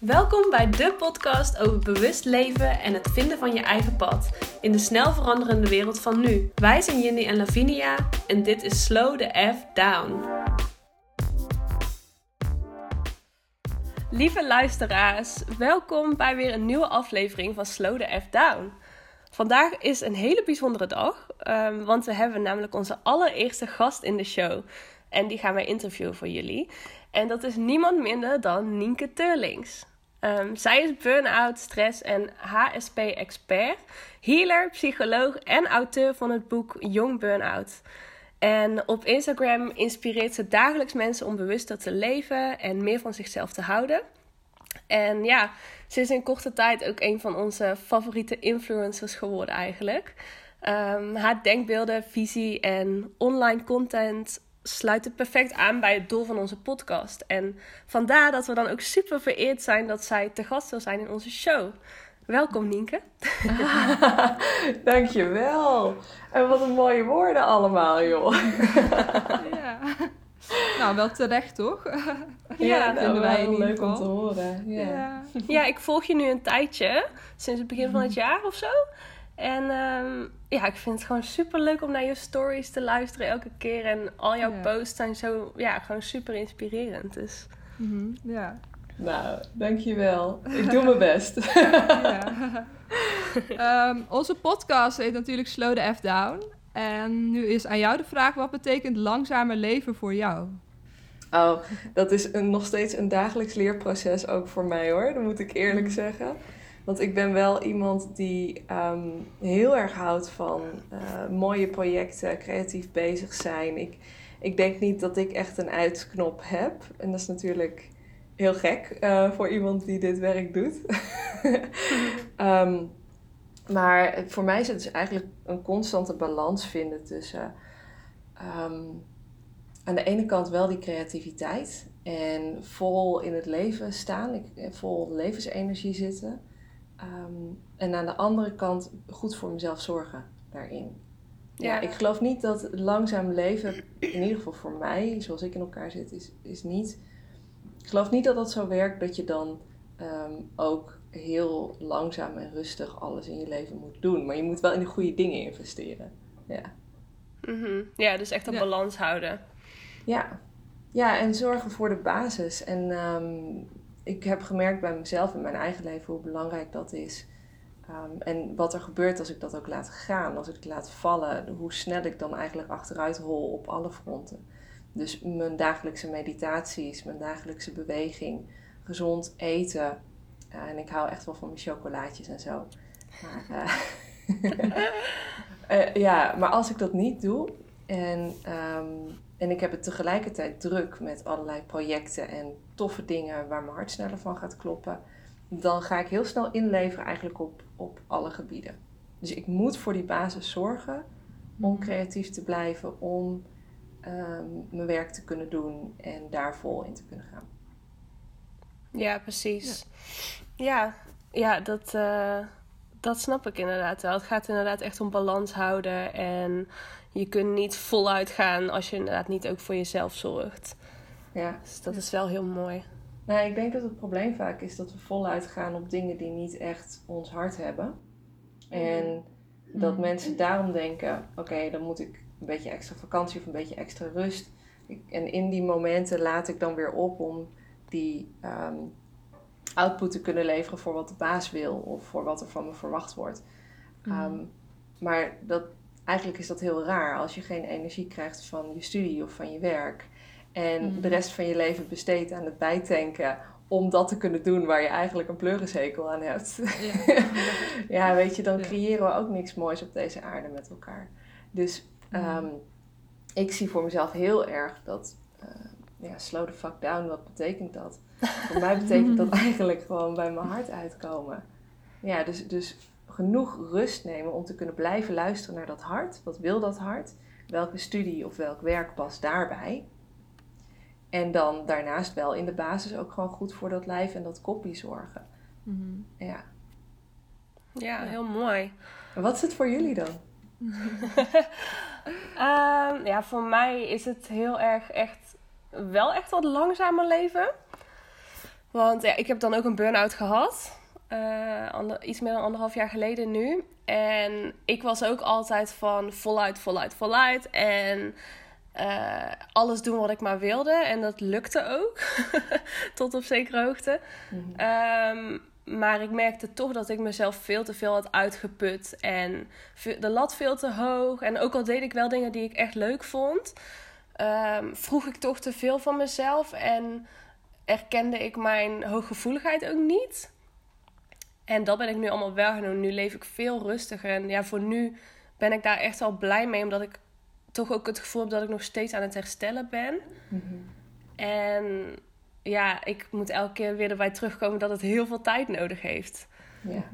Welkom bij de podcast over bewust leven en het vinden van je eigen pad in de snel veranderende wereld van nu. Wij zijn Jindy en Lavinia en dit is Slow the F Down. Lieve luisteraars, welkom bij weer een nieuwe aflevering van Slow the F Down. Vandaag is een hele bijzondere dag, um, want we hebben namelijk onze allereerste gast in de show. En die gaan wij interviewen voor jullie. En dat is niemand minder dan Nienke Teurlings. Um, zij is burn-out, stress en HSP-expert, healer, psycholoog en auteur van het boek Jong Burn-out. En op Instagram inspireert ze dagelijks mensen om bewuster te leven en meer van zichzelf te houden. En ja, ze is in korte tijd ook een van onze favoriete influencers geworden eigenlijk. Um, haar denkbeelden, visie en online content sluit het perfect aan bij het doel van onze podcast. En vandaar dat we dan ook super vereerd zijn dat zij te gast wil zijn in onze show. Welkom Nienke. Ah, dankjewel. En wat een mooie woorden allemaal, joh. ja. Nou, wel terecht, toch? Ja, ja nou, vinden wij heel leuk om te horen. Ja. ja. Ja. ik volg je nu een tijdje, sinds het begin van het jaar of zo. En um, ja, ik vind het gewoon super leuk om naar je stories te luisteren elke keer. En al jouw posts zijn zo, ja, gewoon super inspirerend. Dus. Mm -hmm. Ja. Nou, dankjewel. Ik doe mijn best. um, onze podcast heet natuurlijk Slow the F Down. En nu is aan jou de vraag, wat betekent langzamer leven voor jou? Oh, dat is een, nog steeds een dagelijks leerproces ook voor mij hoor. Dat moet ik eerlijk mhm. zeggen. Want ik ben wel iemand die ehm, heel erg houdt van uh, mooie projecten, creatief bezig zijn. Ik, ik denk niet dat ik echt een uitknop heb. En dat is natuurlijk heel gek uh, voor iemand die dit werk doet. um, maar voor mij is het dus eigenlijk een constante balans vinden tussen um, aan de ene kant wel die creativiteit en vol in het leven staan, ik, vol levensenergie zitten. Um, en aan de andere kant goed voor mezelf zorgen daarin. Ja, ja ik geloof niet dat langzaam leven, in ieder geval voor mij, zoals ik in elkaar zit, is, is niet. Ik geloof niet dat dat zo werkt dat je dan um, ook heel langzaam en rustig alles in je leven moet doen. Maar je moet wel in de goede dingen investeren. Ja, mm -hmm. ja dus echt een balans houden. Ja. ja, en zorgen voor de basis. En um, ik heb gemerkt bij mezelf in mijn eigen leven hoe belangrijk dat is. Um, en wat er gebeurt als ik dat ook laat gaan, als ik het laat vallen, hoe snel ik dan eigenlijk achteruit rol op alle fronten. Dus mijn dagelijkse meditaties, mijn dagelijkse beweging, gezond eten. Uh, en ik hou echt wel van mijn chocolaatjes en zo. Maar, uh, uh, ja, maar als ik dat niet doe en um, en ik heb het tegelijkertijd druk met allerlei projecten en toffe dingen waar mijn hart sneller van gaat kloppen. Dan ga ik heel snel inleveren eigenlijk op, op alle gebieden. Dus ik moet voor die basis zorgen om mhm. creatief te blijven, om ehm, mijn werk te kunnen doen en daar vol in te kunnen gaan. Ja, precies. Ja, ja, dat, uh, dat snap ik inderdaad wel. Het gaat inderdaad echt om balans houden en je kunt niet voluit gaan als je inderdaad niet ook voor jezelf zorgt. Ja. Dus dat is wel heel mooi. Nou, ik denk dat het probleem vaak is dat we voluit gaan op dingen die niet echt ons hart hebben. En dat mm. mensen daarom denken: oké, dan moet ik een beetje extra vakantie of een beetje extra rust. en in die momenten laat ik dan weer op om die um, output te kunnen leveren voor wat de baas wil of voor wat er van me verwacht wordt. Mm. Um, maar dat, eigenlijk is dat heel raar als je geen energie krijgt van je studie of van je werk. En mhm. de rest van je leven besteedt aan het bijtanken om dat te kunnen doen waar je eigenlijk een pleurishekel aan hebt. Ja, ja weet je, dan creëren we ook niks moois op deze aarde met elkaar. Dus um, ik zie voor mezelf heel erg dat, uh, ja, slow the fuck down, wat betekent dat? voor mij betekent dat eigenlijk gewoon bij mijn hart uitkomen. Ja, dus, dus genoeg rust nemen om te kunnen blijven luisteren naar dat hart. Wat wil dat hart? Welke studie of welk werk past daarbij? En dan daarnaast wel in de basis ook gewoon goed voor dat lijf en dat koppie zorgen. Mhm. Ja. ja. heel mooi. wat is het voor jullie dan? Ehm, ja, voor mij is het heel erg echt wel echt wat langzamer leven. Want ja, ik heb dan ook een burn-out gehad. Uh, ander, iets meer dan anderhalf jaar geleden nu. En ik was ook altijd van voluit, voluit, voluit. En uh, alles doen wat ik maar wilde. En dat lukte ook. Tot op zekere hoogte. Mm um, maar ik merkte toch dat ik mezelf veel te veel had uitgeput. En de lat veel te hoog. En ook al deed ik wel dingen die ik echt leuk vond, um, vroeg ik toch te veel van mezelf. En erkende ik mijn hooggevoeligheid ook niet. En dat ben ik nu allemaal wel gaan doen. Nu leef ik veel rustiger. En ja, voor nu ben ik daar echt wel blij mee. Omdat ik toch ook het gevoel heb dat ik nog steeds aan het herstellen ben. Mm -hmm. En ja, ik moet elke keer weer erbij terugkomen dat het heel veel tijd nodig heeft. Ja.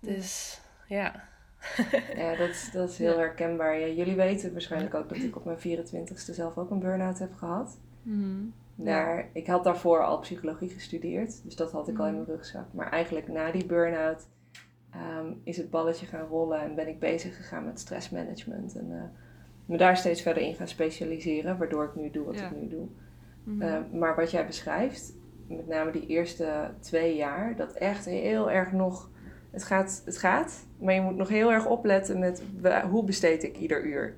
Dus ja. ja, dat is, dat is heel herkenbaar. Ja, jullie weten waarschijnlijk ook dat ik op mijn 24ste zelf ook een burn-out heb gehad. Mm Daar, ik had daarvoor al psychologie gestudeerd, dus dat had ik al in mijn mhm. rugzak. Maar eigenlijk na die burn-out um, is het balletje gaan rollen en ben ik bezig gegaan met stressmanagement. En uh, me daar steeds verder in gaan specialiseren, waardoor ik nu doe wat ik nu doe. Mhm. Eh, maar wat jij beschrijft, met name die eerste twee jaar, dat echt heel erg nog. Het gaat, het gaat, maar je moet nog heel erg opletten met hoe besteed ik ieder uur.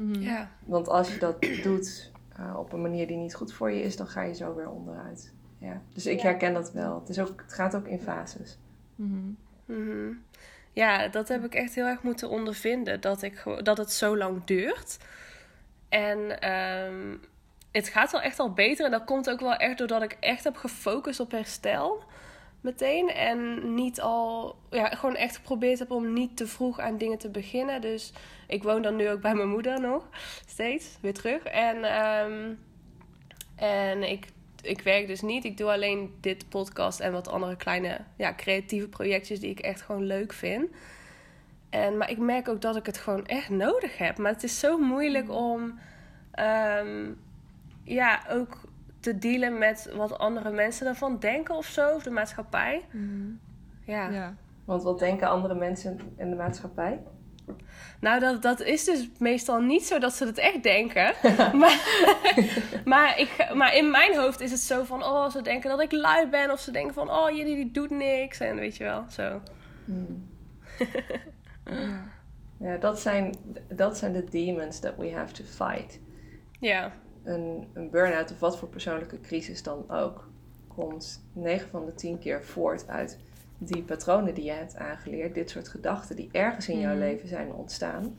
Mhm. Ja. Want als je dat doet uh, op een manier die niet goed voor je is, dan ga je zo weer onderuit. Ja. Dus ik herken dat wel. Het, is ook, het gaat ook in fases. Mm -hmm. Ja, dat heb ik echt heel erg moeten ondervinden. Dat, ik, dat het zo lang duurt. En um, het gaat wel echt al beter. En dat komt ook wel echt doordat ik echt heb gefocust op herstel. Meteen. En niet al. Ja, gewoon echt geprobeerd heb om niet te vroeg aan dingen te beginnen. Dus ik woon dan nu ook bij mijn moeder nog. Steeds. Weer terug. En, um, en ik, ik werk dus niet. Ik doe alleen dit podcast en wat andere kleine ja, creatieve projectjes die ik echt gewoon leuk vind. En, maar ik merk ook dat ik het gewoon echt nodig heb. Maar het is zo moeilijk om. Um, ja, ook te dealen met wat andere mensen ervan denken of zo, of de maatschappij. Mm. Ja. ja. Want wat denken andere mensen in de maatschappij? Nou, dat, dat is dus meestal niet zo dat ze het echt denken. maar, maar, ik, maar in mijn hoofd is het zo van... Oh, ze denken dat ik lui ben. Of ze denken van... Oh, jullie die doet niks. En weet je wel, zo. Hmm. ja, dat zijn, dat zijn de demons that we have to fight. Ja een, een burn-out of wat voor persoonlijke crisis dan ook, komt 9 van de 10 keer voort uit die patronen die je hebt aangeleerd, dit soort gedachten die ergens in jouw mhm. leven zijn ontstaan.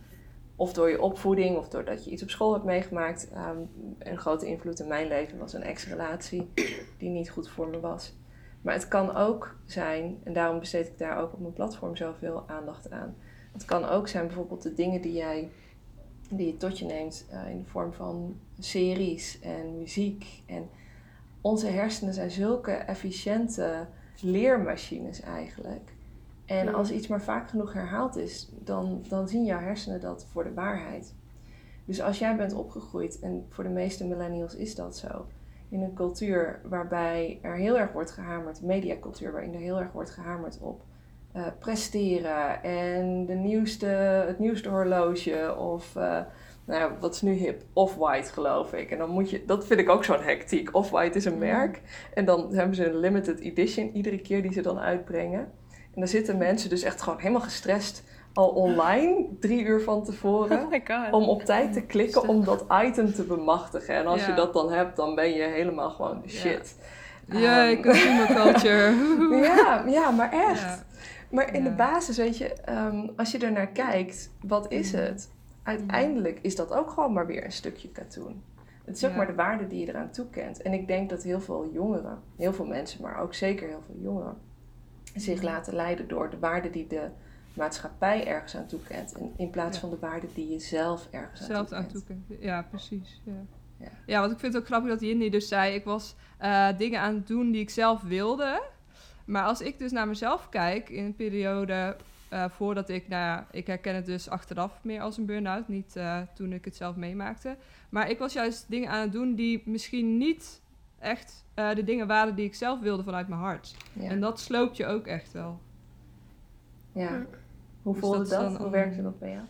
Of door je opvoeding, of doordat je iets op school hebt meegemaakt. Um, een grote invloed in mijn leven was een ex-relatie die niet goed voor me was. Maar het kan ook zijn, en daarom besteed ik daar ook op mijn platform zoveel aandacht aan. Het kan ook zijn bijvoorbeeld de dingen die jij die je tot je neemt uh, in de vorm van series en muziek. En onze hersenen zijn zulke efficiënte leermachines eigenlijk. En als iets maar vaak genoeg herhaald is, dan, dan zien jouw hersenen dat voor de waarheid. Dus als jij bent opgegroeid, en voor de meeste millennials is dat zo, in een cultuur waarbij er heel erg wordt gehamerd, mediacultuur waarin er heel erg wordt gehamerd op uh, presteren en de nieuwste, het nieuwste horloge of uh, nou, wat is nu hip? Off-White geloof ik. En dan moet je, dat vind ik ook zo'n hectiek. Off-White is een merk en dan hebben ze een limited edition iedere keer die ze dan uitbrengen. En dan zitten mensen dus echt gewoon helemaal gestrest al online, drie uur van tevoren, oh om op tijd te klikken om dat item te bemachtigen. En als je dat dan hebt, dan ben je helemaal gewoon shit. Ja, um, consumer culture. ja, ja, maar echt. Maar in de basis, weet je, ehm, als je er naar kijkt, wat is mm. het? Uiteindelijk is dat ook gewoon maar weer een stukje katoen. Het is ook maar de waarde die je eraan toekent. En ik denk dat heel veel jongeren, heel veel mensen, maar ook zeker heel veel jongeren, zich mm. laten leiden door de waarde die de maatschappij ergens aan toekent. In, in plaats van de waarde die je zelf ergens zelf aan toekent. Ja, precies. Ja. Ja. ja, want ik vind het ook grappig dat Jindy dus zei... ik was uh, dingen aan het doen die ik zelf wilde... Maar als ik dus naar mezelf kijk in een periode uh, voordat ik, nou ja, ik herken het dus achteraf meer als een burn-out, niet uh, toen ik het zelf meemaakte. Maar ik was juist dingen aan het doen die misschien niet echt uh, de dingen waren die ik zelf wilde vanuit mijn hart. Ja. En dat sloopt je ook echt wel. Ja. Hoe dus voelde dat? dat? Hoe werkte dat bij jou?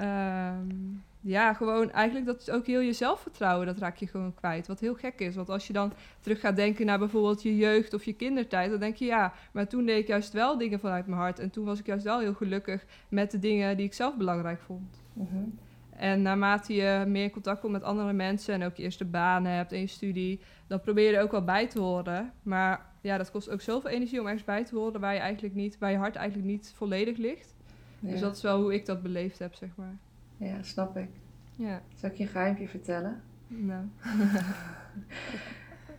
Um, ja, gewoon eigenlijk dat is ook heel je zelfvertrouwen, dat raak je gewoon kwijt. Wat heel gek is, want als je dan terug gaat denken naar bijvoorbeeld je jeugd of je kindertijd, dan denk je ja, maar toen deed ik juist wel dingen vanuit mijn hart. En toen was ik juist wel heel gelukkig met de dingen die ik zelf belangrijk vond. Mhm. En naarmate je meer in contact komt met andere mensen en ook je eerste baan hebt en je studie, dan probeer je er ook wel bij te horen. Maar ja, dat kost ook zoveel energie om ergens bij te horen waar je eigenlijk niet, waar je hart eigenlijk niet volledig ligt. Ja. Dus dat is wel hoe ik dat beleefd heb, zeg maar. Ja, snap ik. Ja, Zal ik je een geheimpje vertellen? nou.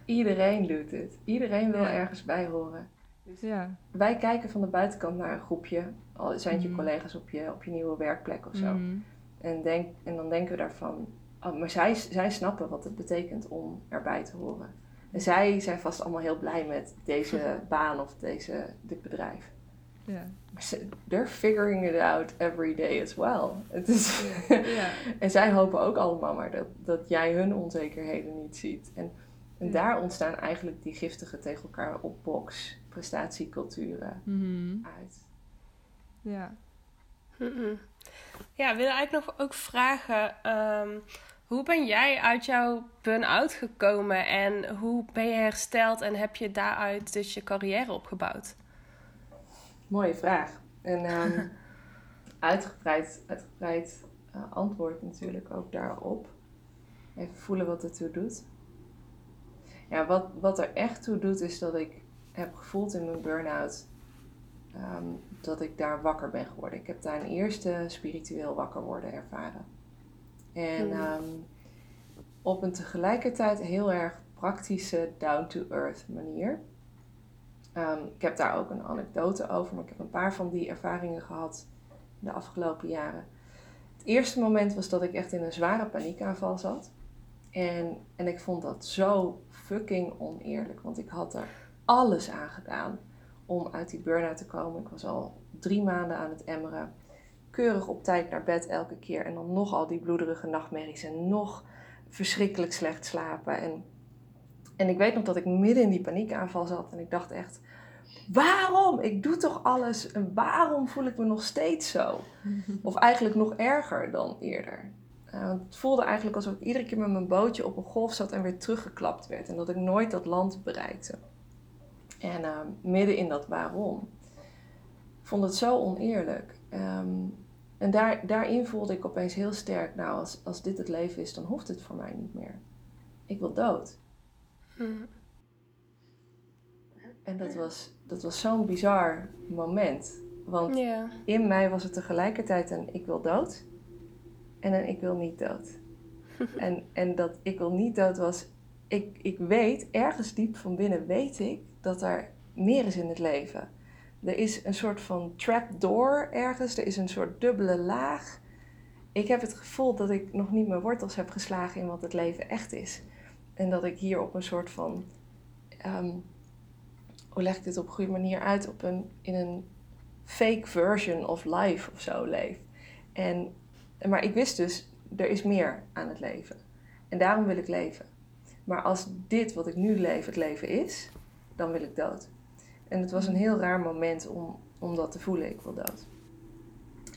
Iedereen doet dit. Iedereen wil Ja. ergens bij horen. Ja. Wij kijken van de buitenkant naar een groepje. Al zijn het je Mhm. collega's op je, op je nieuwe werkplek of zo. Mhm. En, denk, en dan denken we daarvan... Oh, maar zij, zij snappen wat het betekent om erbij te horen. En zij zijn vast allemaal heel blij met deze baan of deze, dit bedrijf. Ze, they're figuring it out every day as well. Het is, Ja. en zij hopen ook allemaal maar dat, dat jij hun onzekerheden niet ziet. En, en Ja. daar ontstaan eigenlijk die giftige tegen elkaar op box prestatieculturen Mhm. uit. Ja. Mhm. Ja, we willen eigenlijk nog ook vragen... ehm, hoe ben jij uit jouw burn-out gekomen en hoe ben je hersteld en heb je daaruit dus je carrière opgebouwd? Mooie vraag. En ehm, uitgebreid, uitgebreid eh, antwoord natuurlijk ook daarop. Even voelen wat het toe doet. Ja, wat, wat er echt toe doet is dat ik heb gevoeld in mijn burn-out ehm, dat ik daar wakker ben geworden. Ik heb daar een eerste spiritueel wakker worden ervaren. En Hmm. ehm, op een tegelijkertijd heel erg praktische, down-to-earth manier. Ehm, ik heb daar ook een anekdote over, maar ik heb een paar van die ervaringen gehad de afgelopen jaren. Het eerste moment was dat ik echt in een zware paniekaanval zat. En, en ik vond dat zo fucking oneerlijk, want ik had er alles aan gedaan om uit die burn-out te komen. Ik was al drie maanden aan het emmeren. Keurig op tijd naar bed elke keer. En dan nog al die bloederige nachtmerries en nog verschrikkelijk slecht slapen. En, en ik weet nog dat ik midden in die paniekaanval zat en ik dacht echt... Waarom? Ik doe toch alles en waarom voel ik me nog steeds zo? Of eigenlijk nog erger dan eerder. Uh, want het voelde eigenlijk alsof ik iedere keer met mijn bootje op een golf zat en weer teruggeklapt werd. En dat ik nooit dat land bereikte. En uh, midden in dat waarom. Ik vond het zo oneerlijk. Um, en daar, daarin voelde ik opeens heel sterk, nou als, als dit het leven is, dan hoeft het voor mij niet meer. Ik wil dood. Hmm. En dat was, dat was zo'n bizar moment. Want Ja. in mij was het tegelijkertijd een ik wil dood en een ik wil niet dood. en, en dat ik wil niet dood was, ik, ik weet, ergens diep van binnen weet ik dat er meer is in het leven. Er is een soort van trapdoor ergens, er is een soort dubbele laag. Ik heb het gevoel dat ik nog niet mijn wortels heb geslagen in wat het leven echt is. En dat ik hier op een soort van, ehm, hoe leg ik dit op een goede manier uit, op een, in een fake version of life of zo leef. En, maar ik wist dus, er is meer aan het leven. En daarom wil ik leven. Maar als dit wat ik nu leef het leven is, dan wil ik dood. En het was een heel raar moment om, om dat te voelen, ik wil dood.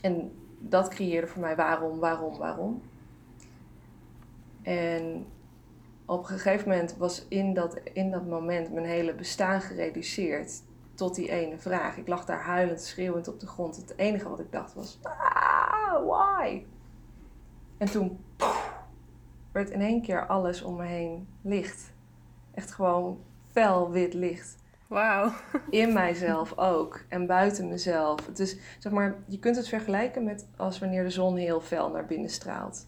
En dat creëerde voor mij waarom, waarom, waarom. En op een gegeven moment was in dat, in dat moment mijn hele bestaan gereduceerd tot die ene vraag. Ik lag daar huilend, schreeuwend op de grond. Het enige wat ik dacht was, ah, why? En toen werd in één keer alles om me heen licht. Echt gewoon fel wit licht. Wauw. In mijzelf ook en buiten mezelf. Is, zeg maar, je kunt het vergelijken met als wanneer de zon heel fel naar binnen straalt.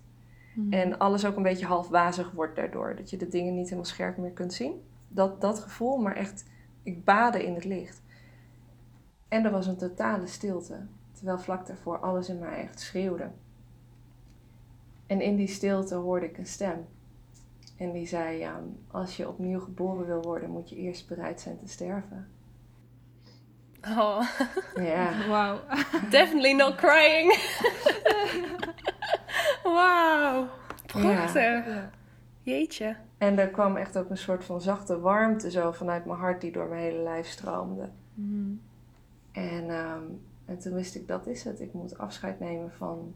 Mhm. En alles ook een beetje half wazig wordt daardoor. Dat je de dingen niet helemaal scherp meer kunt zien. Dat, dat gevoel, maar echt, ik baden in het licht. En er was een totale stilte. Terwijl vlak daarvoor alles in mij echt schreeuwde. En in die stilte hoorde ik een stem. En die zei, ja, als je opnieuw geboren wil worden, moet je eerst bereid zijn te sterven. Oh, Ja, Wauw. definitely not crying. Prachtig. Jeetje. en er kwam echt ook een soort van zachte warmte zo vanuit mijn hart die door mijn hele lijf stroomde. Mhm. En, ehm, en toen wist ik, dat is het. Ik moet afscheid nemen van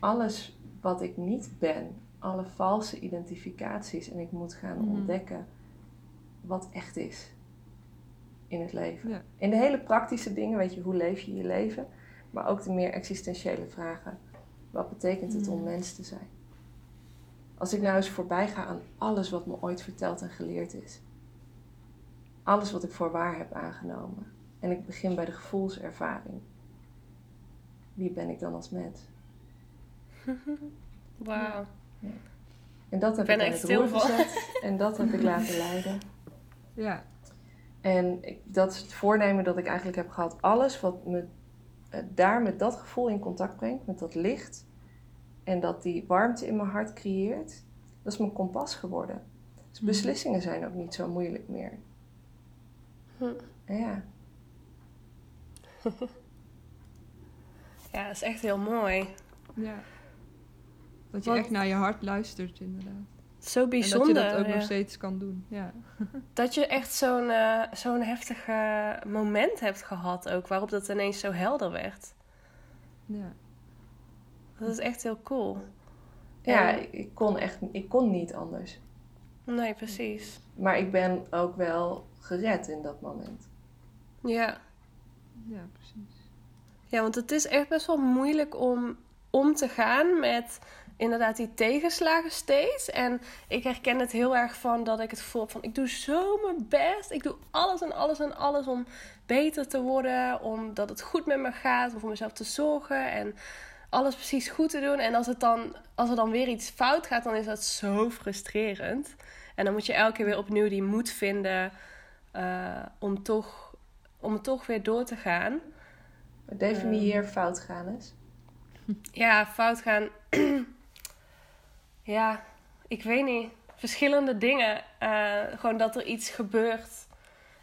alles wat ik niet ben, alle valse identificaties en ik moet gaan Mhm. ontdekken wat echt is in het leven. Ja. In de hele praktische dingen, weet je, hoe leef je je leven, maar ook de meer existentiële vragen. Wat betekent het om Mhm. mens te zijn? Als ik nou eens voorbij ga aan alles wat me ooit verteld en geleerd is. Alles wat ik voor waar heb aangenomen. En ik begin bij de gevoelservaring. Wie ben ik dan als mens? Wauw. En dat heb Ik ben ik, echt het stil gezet. En dat heb ik laten leiden. Ja. En ik, dat is het voornemen dat ik eigenlijk heb gehad. Alles wat me eh, daar met dat gevoel in contact brengt, met dat licht. En dat die warmte in mijn hart creëert. Dat is mijn kompas geworden. Dus Mhm. beslissingen zijn ook niet zo moeilijk meer. Hm. Ja. Ja, dat is echt heel mooi. ja. Dat je Want- echt naar je hart luistert, inderdaad. Zo En bijzonder. dat je dat ook ja. nog steeds kan doen. Ja. Dat je echt zo'n eh, zo'n heftig moment hebt gehad ook, waarop dat ineens zo helder werd. ja. Dat is echt heel cool. Ja, En- ik, ik kon echt ik kon niet anders. Nee, precies. Maar ik ben ook wel gered in dat moment. Ja. Ja, precies. ja, want het is echt best wel moeilijk om om te gaan met inderdaad die tegenslagen steeds. En ik herken het heel erg van dat ik het gevoel heb van ik doe zo mijn best. Ik doe alles en alles en alles om beter te worden, omdat het goed met me gaat, om voor mezelf te zorgen en alles precies goed te doen. En als, het dan, als er dan weer iets fout gaat, dan is dat zo frustrerend. En dan moet je elke keer weer opnieuw die moed vinden eh, om, toch, om het toch weer door te gaan. Definieer fout gaan eens. Ja, fout gaan. ja, ik weet niet. Verschillende dingen. Eh, gewoon dat er iets gebeurt.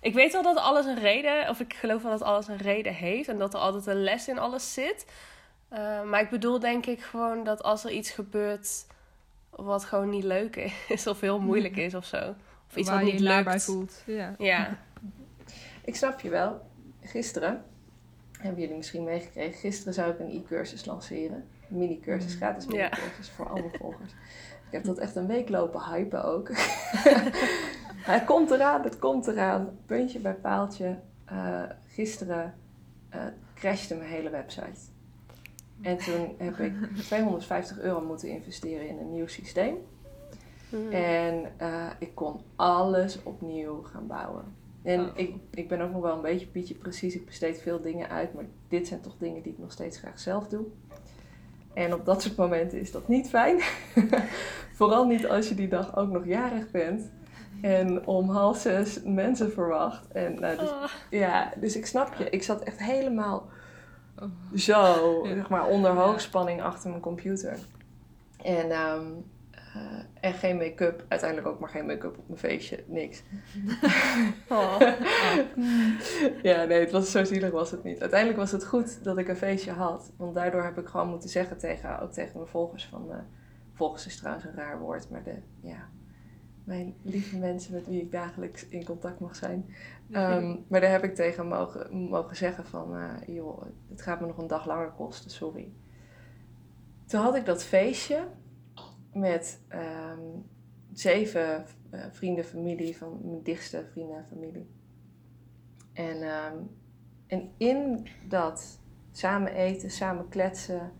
Ik weet wel dat alles een reden, of ik geloof wel dat alles een reden heeft en dat er altijd een les in alles zit. Eh, maar ik bedoel denk ik gewoon dat als er iets gebeurt wat gewoon niet leuk is, of heel moeilijk is of zo. Of iets Waar wat je niet bij voelt. Ja. Ja. Ik snap je wel. Gisteren, hebben jullie misschien meegekregen, gisteren zou ik een e-cursus lanceren. Een mini-cursus, Mm. gratis Ja. mini-cursus voor alle volgers. Ik heb dat echt een week lopen hypen ook. het komt eraan, het komt eraan. Puntje bij paaltje. Eh, gisteren eh crashte mijn hele website. En toen heb ik 250 euro moeten investeren in een nieuw systeem. Hm. En eh, ik kon alles opnieuw gaan bouwen. En Oh. ik, ik ben ook nog wel een beetje Pietje precies. Ik besteed veel dingen uit. Maar dit zijn toch dingen die ik nog steeds graag zelf doe. En op dat soort momenten is dat niet fijn. Vooral niet als je die dag ook nog jarig bent. En om half zes mensen verwacht. En, nou, dus, Oh. ja, dus ik snap je. Ik zat echt helemaal. Zo, Ja. zeg maar, onder hoogspanning achter mijn computer. En, ehm, eh, en geen make-up. Uiteindelijk ook maar geen make-up op mijn feestje. Niks. Oh. ja, nee, het was zo zielig was het niet. Uiteindelijk was het goed dat ik een feestje had. Want daardoor heb ik gewoon moeten zeggen tegen, ook tegen mijn volgers van... eh, volgers is trouwens een raar woord, maar de, ja, mijn lieve mensen met wie ik dagelijks in contact mag zijn. Ehm, maar daar heb ik tegen mogen, mogen zeggen van, eh, joh, het gaat me nog een dag langer kosten, sorry. Toen had ik dat feestje met ehm, zeven eh, vrienden, familie, van mijn dichtste vrienden en familie. En, ehm, en in dat samen eten, samen kletsen,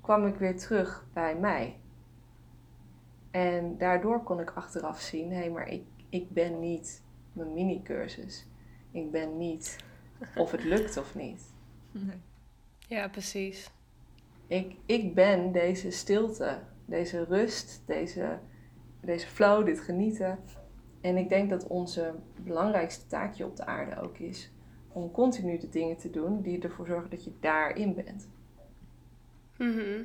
kwam ik weer terug bij mij. En daardoor kon ik achteraf zien, hé, maar ik, ik ben niet mijn mini-cursus. Ik ben niet of het lukt of niet. Nee. Ja, precies. Ik, ik ben deze stilte, deze rust, deze, deze flow, dit genieten. En ik denk dat onze belangrijkste taakje op de aarde ook is om continu de dingen te doen die ervoor zorgen dat je daarin bent. Mhm.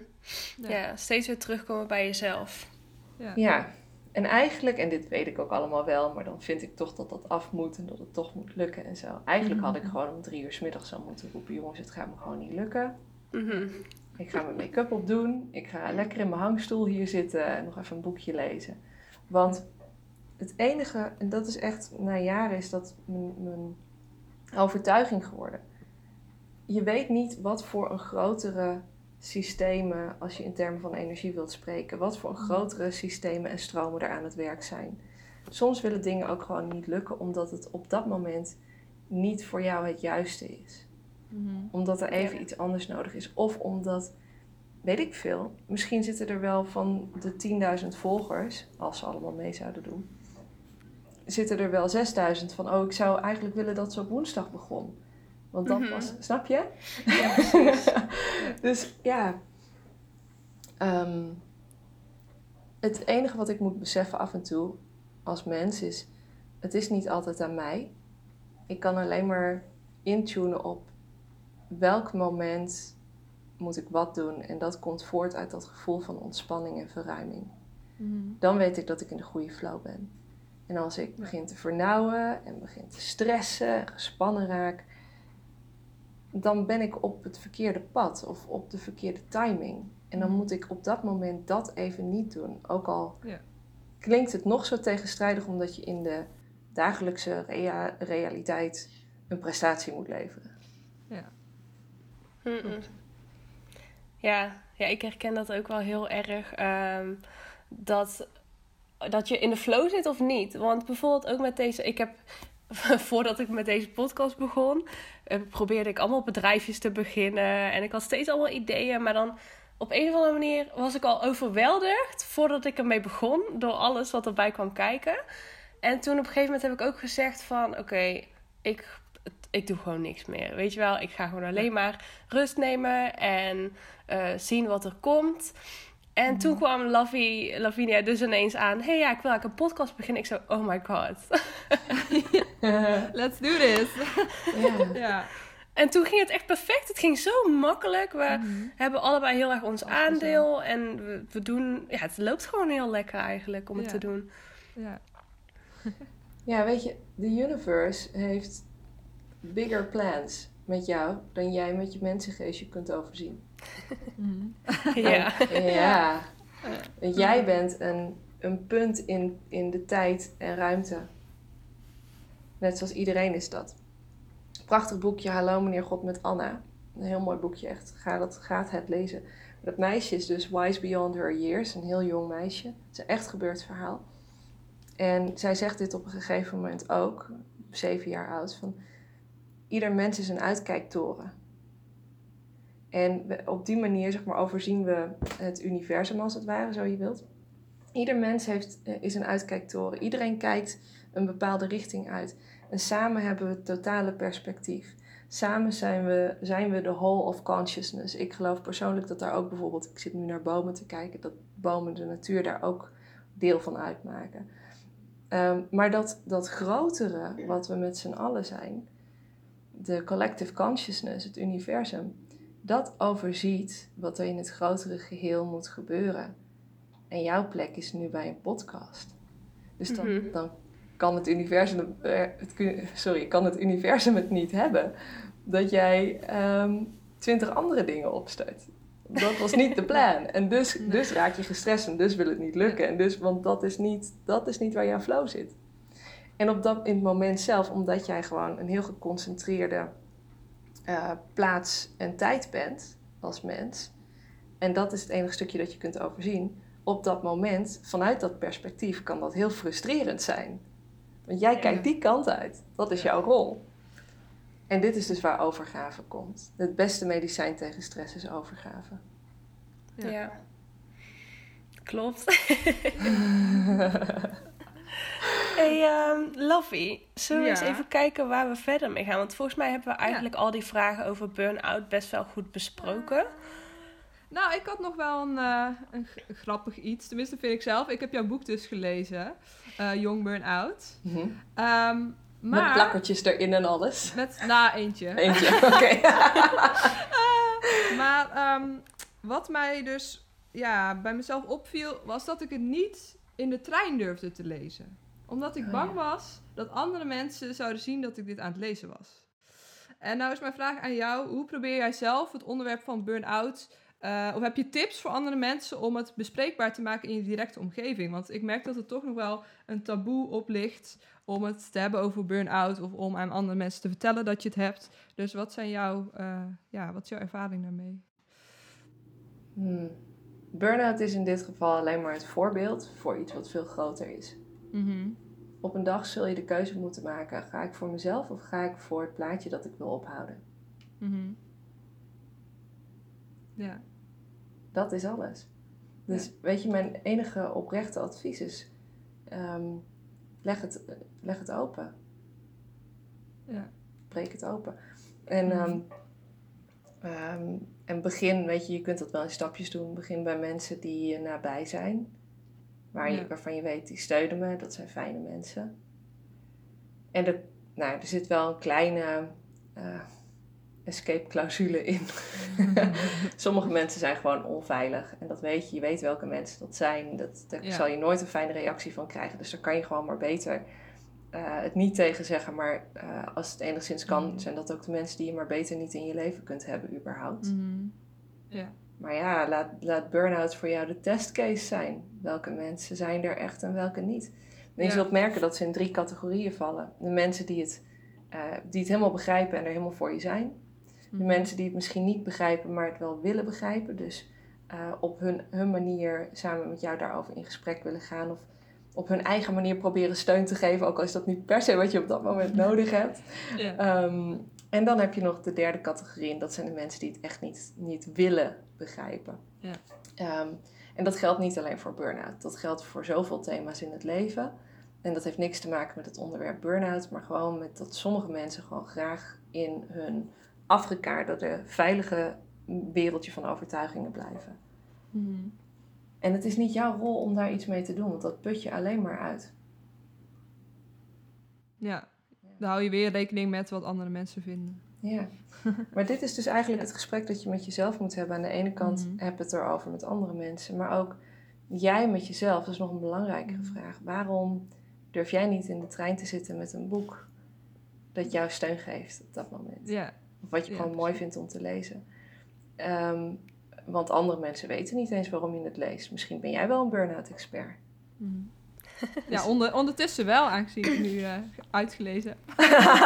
Ja. Ja, steeds weer terugkomen bij jezelf. Ja. Ja, en eigenlijk, en dit weet ik ook allemaal wel, maar dan vind ik toch dat dat af moet en dat het toch moet lukken en zo. Eigenlijk had ik gewoon om drie uur 's middags zo moeten roepen, jongens, het gaat me gewoon niet lukken. Mhm. Ik ga mijn make-up opdoen. Ik ga lekker in mijn hangstoel hier zitten en nog even een boekje lezen. Want het enige, en dat is echt na jaren, is dat mijn, mijn overtuiging geworden. Je weet niet wat voor een grotere systemen, als je in termen van energie wilt spreken, wat voor grotere systemen en stromen er aan het werk zijn. Soms willen dingen ook gewoon niet lukken, omdat het op dat moment niet voor jou het juiste is. Mhm. Omdat er even iets anders nodig is. Of omdat, weet ik veel, misschien zitten er wel van de 10.000 volgers, als ze allemaal mee zouden doen, zitten er wel 6.000 van, oh, ik zou eigenlijk willen dat ze op woensdag begon. Want dat Mhm. was, snap je? Ja, precies. Dus ja, ehm, het enige wat ik moet beseffen af en toe als mens is, het is niet altijd aan mij. Ik kan alleen maar intunen op welk moment moet ik wat doen. En dat komt voort uit dat gevoel van ontspanning en verruiming. Mhm. Dan weet ik dat ik in de goede flow ben. En als ik begin te vernauwen en begin te stressen en gespannen raak, dan ben ik op het verkeerde pad of op de verkeerde timing. En dan Mhm. moet ik op dat moment dat even niet doen. Ook al Ja. klinkt het nog zo tegenstrijdig omdat je in de dagelijkse rea- realiteit een prestatie moet leveren. Mm-mm. Ja, ja, ik herken dat ook wel heel erg. ehm, dat, dat je in de flow zit of niet. Want bijvoorbeeld ook met deze... Ik heb, voordat ik met deze podcast begon... eh, probeerde ik allemaal bedrijfjes te beginnen. En ik had steeds allemaal ideeën. Maar dan op een of andere manier was ik al overweldigd... voordat ik ermee begon. Door alles wat erbij kwam kijken. En toen op een gegeven moment heb ik ook gezegd van... Oké, ik ik doe gewoon niks meer. Weet je wel, ik ga gewoon alleen maar rust nemen en eh, zien wat er komt. En toen kwam Lavi, Lavinia dus ineens aan. hey, ja, ik wil eigenlijk een podcast beginnen. Ik zo, oh my god. Let's do this. ja. ja. en toen ging het echt perfect. Het ging zo makkelijk. We Mhm. hebben allebei heel erg ons aandeel. En we, we doen... Ja, het loopt gewoon heel lekker eigenlijk om het Ja. te doen. Ja. ja, weet je, de universe heeft bigger plans met jou dan jij met je mensengeestje kunt overzien. Mhm. ja. Ja. Want jij bent een, een punt in, in de tijd en ruimte. Net zoals iedereen is dat. Prachtig boekje, Hallo meneer God met Anna. Een heel mooi boekje, echt. Ga dat, gaat het lezen. Dat meisje is dus wise beyond her years. Een heel jong meisje. Het is een echt gebeurd verhaal. En zij zegt dit op een gegeven moment ook, zeven jaar oud, van... Ieder mens is een uitkijktoren. En op die manier zeg maar, overzien we het universum als het ware, zo je wilt. Ieder mens heeft, eh, is een uitkijktoren. Iedereen kijkt een bepaalde richting uit. En samen hebben we het totale perspectief. Samen zijn we, zijn we de whole of consciousness. Ik geloof persoonlijk dat daar ook bijvoorbeeld, ik zit nu naar bomen te kijken, dat bomen de natuur daar ook deel van uitmaken. Ehm, maar dat, dat grotere, wat we met z'n allen zijn, de collective consciousness, het universum, dat overziet wat er in het grotere geheel moet gebeuren. En jouw plek is nu bij een podcast. Dus dan, Mhm. dan kan het universum, eh, het, sorry, kan het universum het niet hebben dat jij ehm, twintig andere dingen opstart. Dat was niet de plan. En dus, Nee. dus raak je gestrest en dus wil het niet lukken. En dus, want dat is niet, dat is niet waar jouw flow zit. En op dat, in het moment zelf, omdat jij gewoon een heel geconcentreerde eh, plaats en tijd bent als mens. En dat is het enige stukje dat je kunt overzien. Op dat moment, vanuit dat perspectief, kan dat heel frustrerend zijn. Want jij Ja. kijkt die kant uit. Dat is Ja. jouw rol. En dit is dus waar overgave komt. Het beste medicijn tegen stress is overgave. Ja. Ja. Klopt. hey, um, Lovey, zullen we eens even kijken waar we verder mee gaan? Want volgens mij hebben we eigenlijk al die vragen over burn-out best wel goed besproken. Nou, ik had nog wel een, eh, een grappig iets. Tenminste, vind ik zelf. Ik heb jouw boek dus gelezen. eh Young Burn-out. Mhm. Ehm, maar... Met plakkertjes erin en alles. Met, na eentje. Eentje, oké. Maar ehm, wat mij dus ja, bij mezelf opviel, was dat ik het niet in de trein durfde te lezen. Omdat ik Oh, bang ja. was dat andere mensen zouden zien dat ik dit aan het lezen was. En nou is mijn vraag aan jou, hoe probeer jij zelf het onderwerp van burn-out... eh, of heb je tips voor andere mensen om het bespreekbaar te maken in je directe omgeving? Want ik merk dat er toch nog wel een taboe op ligt om het te hebben over burn-out... of om aan andere mensen te vertellen dat je het hebt. Dus wat, zijn jouw, eh, ja, wat is jouw ervaring daarmee? Hmm. Burnout is in dit geval alleen maar het voorbeeld voor iets wat veel groter is. Mhm. Op een dag zul je de keuze moeten maken: ga ik voor mezelf of ga ik voor het plaatje dat ik wil ophouden? Mhm. Ja. Dat is alles. Dus weet je, mijn enige oprechte advies is: ehm, leg, het, leg het open. Ja. Breek het open. En, ehm, en begin, weet je, je kunt dat wel in stapjes doen. Begin bij mensen die je nabij zijn. Waar je, Ja. Waarvan je weet, die steunen me, dat zijn fijne mensen. En er, nou, er zit wel een kleine eh, escape clausule in. Sommige mensen zijn gewoon onveilig. En dat weet je. Je weet welke mensen dat zijn. Dat, daar Ja. zal je nooit een fijne reactie van krijgen. Dus daar kan je gewoon maar beter eh, het niet tegen zeggen. Maar eh, als het enigszins kan, Mhm. zijn dat ook de mensen die je maar beter niet in je leven kunt hebben überhaupt. Mhm. Ja. Maar ja, laat, laat burn-out voor jou de testcase zijn. Welke mensen zijn er echt en welke niet. En je Ja. zult merken dat ze in drie categorieën vallen. De mensen die het, eh, die het helemaal begrijpen en er helemaal voor je zijn. De Mhm. mensen die het misschien niet begrijpen, maar het wel willen begrijpen. Dus op hun, hun manier samen met jou daarover in gesprek willen gaan. Of op hun eigen manier proberen steun te geven. Ook al is dat niet per se wat je op dat moment nodig hebt. Ja. Ehm, en dan heb je nog de derde categorie. En dat zijn de mensen die het echt niet, niet willen begrijpen. Ja. Ehm, en dat geldt niet alleen voor burn-out. Dat geldt voor zoveel thema's in het leven. En dat heeft niks te maken met het onderwerp burn-out. Maar gewoon met dat sommige mensen gewoon graag in hun afgekaarderde, veilige wereldje van overtuigingen blijven. Mhm. En het is niet jouw rol om daar iets mee te doen. Want dat put je alleen maar uit. Ja. Dan hou je weer rekening met wat andere mensen vinden. Ja, maar dit is dus eigenlijk het gesprek dat je met jezelf moet hebben. Aan de ene kant Mhm. heb het erover met andere mensen, maar ook jij met jezelf. Dat is nog een belangrijkere Mhm. vraag. Waarom durf jij niet in de trein te zitten met een boek dat jou steun geeft op dat moment? Ja. Of wat je Ja, gewoon mooi vindt om te lezen. Ehm, want andere mensen weten niet eens waarom je het leest. Misschien ben jij wel een burn-out expert. Mhm. Ja, onder, ondertussen wel, aangezien ik nu eh, uitgelezen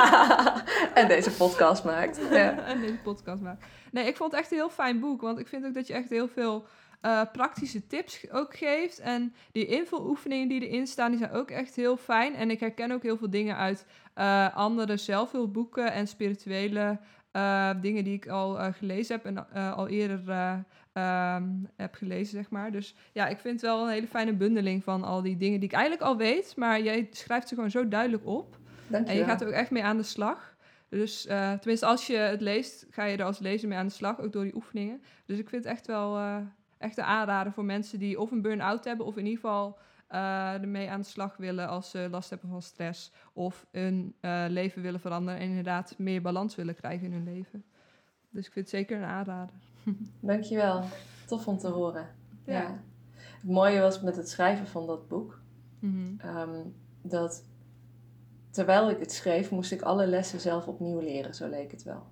en deze podcast maakt. Ja. en deze podcast maak. Nee, ik vond het echt een heel fijn boek. Want ik vind ook dat je echt heel veel eh, praktische tips ook geeft. En die invuloefeningen die erin staan, die zijn ook echt heel fijn. En ik herken ook heel veel dingen uit eh, andere zelfhulpboeken en spirituele eh, dingen die ik al eh, gelezen heb en eh, al eerder eh, ehm, heb gelezen, zeg maar. Dus ja, ik vind het wel een hele fijne bundeling van al die dingen die ik eigenlijk al weet. Maar jij schrijft ze gewoon zo duidelijk op. En je gaat er ook echt mee aan de slag. Dus tenminste, als je het leest, ga je er als lezer mee aan de slag, ook door die oefeningen. Dus ik vind het echt wel echt een aanrader voor mensen die of een burn-out hebben, of in ieder geval eh, ermee aan de slag willen als ze last hebben van stress. Of hun eh, leven willen veranderen en inderdaad meer balans willen krijgen in hun leven. Dus ik vind het zeker een aanrader. Dankjewel. Tof om te horen. Ja. Ja. Het mooie was met het schrijven van dat boek, Mhm. ehm, dat terwijl ik het schreef, moest ik alle lessen zelf opnieuw leren, zo leek het wel.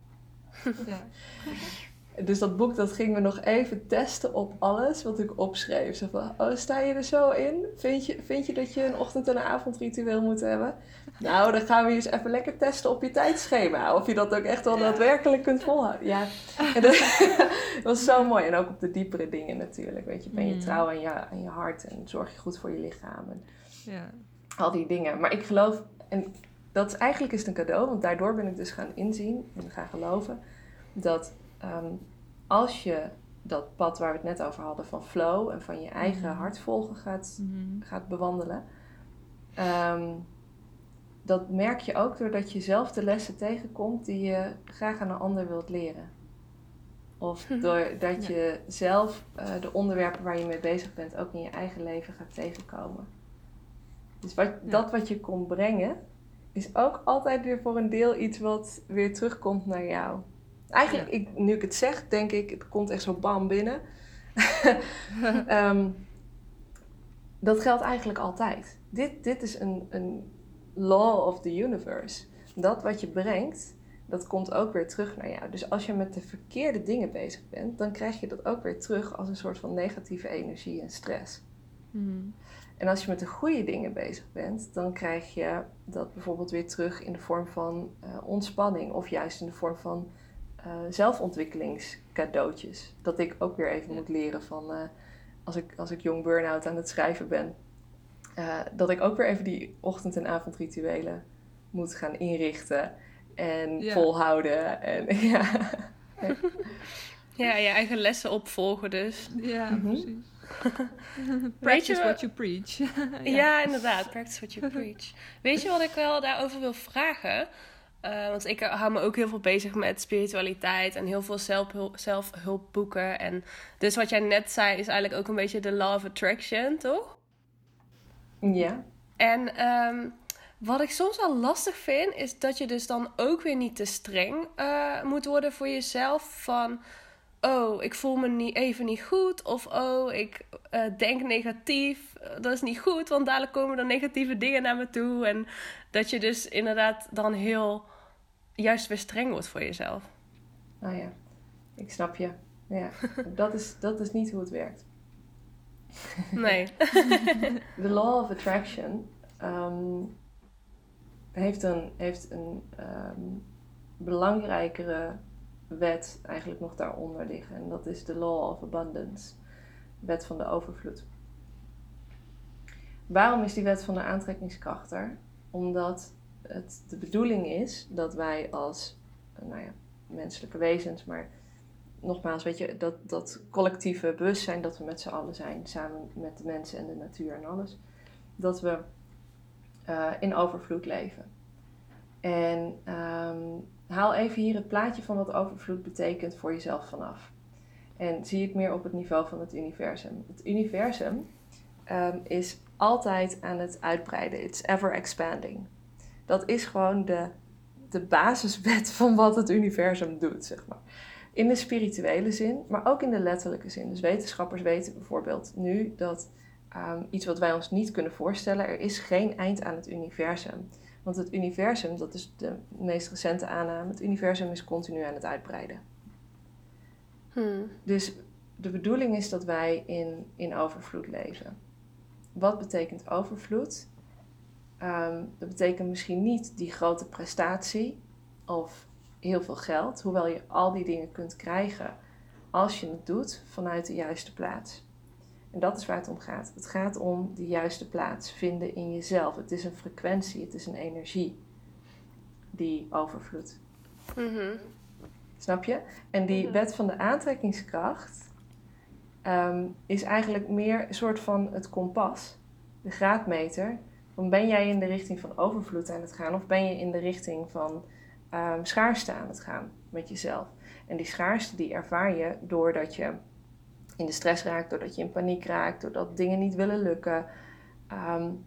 ja. Dus dat boek, dat ging me nog even testen op alles wat ik opschreef. Zo van, oh, sta je er zo in? Vind je, vind je dat je een ochtend- en een avondritueel moet hebben? Nou, dan gaan we je eens even lekker testen op je tijdschema. Of je dat ook echt wel daadwerkelijk kunt volhouden. Ja, en dat, was zo mooi. En ook op de diepere dingen natuurlijk. Weet je, ben je Mm. trouw aan je, aan je hart en zorg je goed voor je lichaam. En ja. al die dingen. Maar ik geloof, en dat is eigenlijk is het een cadeau, want daardoor ben ik dus gaan inzien en gaan geloven dat ehm, als je dat pad waar we het net over hadden van flow en van je eigen Mhm. hart volgen gaat, Mhm. gaat bewandelen, ehm, dat merk je ook doordat je zelf de lessen tegenkomt die je graag aan een ander wilt leren. Of doordat je zelf eh, de onderwerpen waar je mee bezig bent ook in je eigen leven gaat tegenkomen. Dus wat, dat wat je kon brengen, is ook altijd weer voor een deel iets wat weer terugkomt naar jou. Eigenlijk, Ja. ik, nu ik het zeg, denk ik, het komt echt zo bam binnen. Ehm, dat geldt eigenlijk altijd. Dit, dit is een, een law of the universe. Dat wat je brengt, dat komt ook weer terug naar jou. Dus als je met de verkeerde dingen bezig bent, dan krijg je dat ook weer terug als een soort van negatieve energie en stress. Mhm. En als je met de goede dingen bezig bent, dan krijg je dat bijvoorbeeld weer terug in de vorm van eh, ontspanning of juist in de vorm van uh, zelfontwikkelingscadeautjes. Dat ik ook weer even moet leren van uh, als, ik, als ik jong burn-out aan het schrijven ben. Uh, dat ik ook weer even die ochtend- en avondrituelen moet gaan inrichten en ja. volhouden. En, ja. ja, je eigen lessen opvolgen dus. Ja, mm -hmm. precies. Practice what you preach. ja. ja. inderdaad. Practice what you preach. Weet je wat ik wel daarover wil vragen? Uh, want ik hou me ook heel veel bezig met spiritualiteit en heel veel zelfhulp, zelfhulpboeken. En dus wat jij net zei is eigenlijk ook een beetje de law of attraction, toch? Ja. En um, wat ik soms wel lastig vind, is dat je dus dan ook weer niet te streng uh, moet worden voor jezelf. Van, oh, ik voel me niet, even niet goed. Of, oh, ik uh, denk negatief. Dat is niet goed, want dadelijk komen er negatieve dingen naar me toe. En dat je dus inderdaad dan heel juist weer streng wordt voor jezelf. Nou ja, ik snap je. Ja, dat is, dat is niet hoe het werkt. Nee. De law of attraction um, heeft een, heeft een um, belangrijkere wet eigenlijk nog daaronder liggen. En dat is de law of abundance. Wet van de overvloed. Waarom is die wet van de aantrekkingskracht er? Omdat de bedoeling is dat wij als nou ja, menselijke wezens, maar nogmaals, weet je, dat, dat collectieve bewustzijn dat we met z'n allen zijn, samen met de mensen en de natuur en alles, dat we uh, in overvloed leven. En um, haal even hier het plaatje van wat overvloed betekent voor jezelf vanaf. En zie het meer op het niveau van het universum. Het universum um, is altijd aan het uitbreiden. It's ever expanding. Dat is gewoon de, de basiswet van wat het universum doet, zeg maar. In de spirituele zin, maar ook in de letterlijke zin. Dus wetenschappers weten bijvoorbeeld nu dat um, iets wat wij ons niet kunnen voorstellen, er is geen eind aan het universum. Want het universum, dat is de meest recente aanname, het universum is continu aan het uitbreiden. Hmm. Dus de bedoeling is dat wij in, in overvloed leven. Wat betekent overvloed? Um, dat betekent misschien niet die grote prestatie of heel veel geld, hoewel je al die dingen kunt krijgen als je het doet vanuit de juiste plaats. En dat is waar het om gaat. Het gaat om de juiste plaats vinden in jezelf. Het is een frequentie, het is een energie die overvloedt. Mm Snap je? En die wet van de aantrekkingskracht um, is eigenlijk meer een soort van het kompas, de graadmeter. Van ben jij in de richting van overvloed aan het gaan of ben je in de richting van um, schaarste aan het gaan met jezelf? En die schaarste die ervaar je doordat je in de stress raakt, doordat je in paniek raakt, doordat dingen niet willen lukken. Um,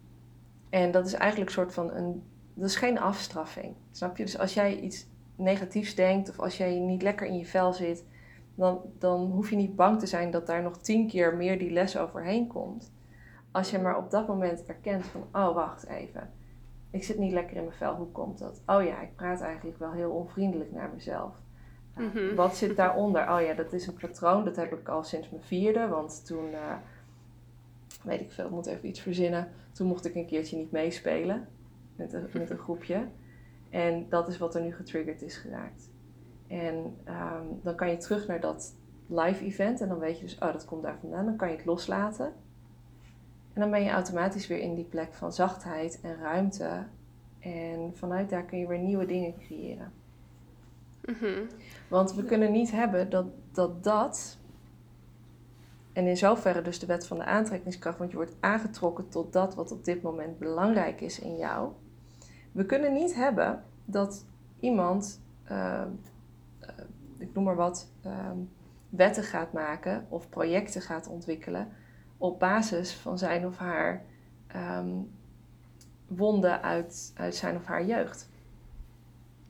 en dat is eigenlijk een soort van een. Dat is geen afstraffing. Snap je? Dus als jij iets negatiefs denkt of als jij niet lekker in je vel zit, dan, dan hoef je niet bang te zijn dat daar nog tien keer meer die les overheen komt. Als je maar op dat moment erkent van, oh wacht even, ik zit niet lekker in mijn vel, hoe komt dat? Oh ja, ik praat eigenlijk wel heel onvriendelijk naar mezelf. Mhm. Wat zit daaronder? Oh ja, dat is een patroon. Dat heb ik al sinds mijn vierde. Want toen, uh, weet ik veel, ik moet even iets verzinnen. Toen mocht ik een keertje niet meespelen met een, met een groepje. En dat is wat er nu getriggerd is geraakt. En um, dan kan je terug naar dat live event. En dan weet je dus, oh, dat komt daar vandaan. Dan kan je het loslaten. En dan ben je automatisch weer in die plek van zachtheid en ruimte. En vanuit daar kun je weer nieuwe dingen creëren. Mhm. Want we kunnen niet hebben dat, dat dat. En in zoverre dus de wet van de aantrekkingskracht, want je wordt aangetrokken tot dat wat op dit moment belangrijk is in jou. We kunnen niet hebben dat iemand, uh, ik noem maar wat, uh, wetten gaat maken of projecten gaat ontwikkelen op basis van zijn of haar um, wonden uit, uit zijn of haar jeugd.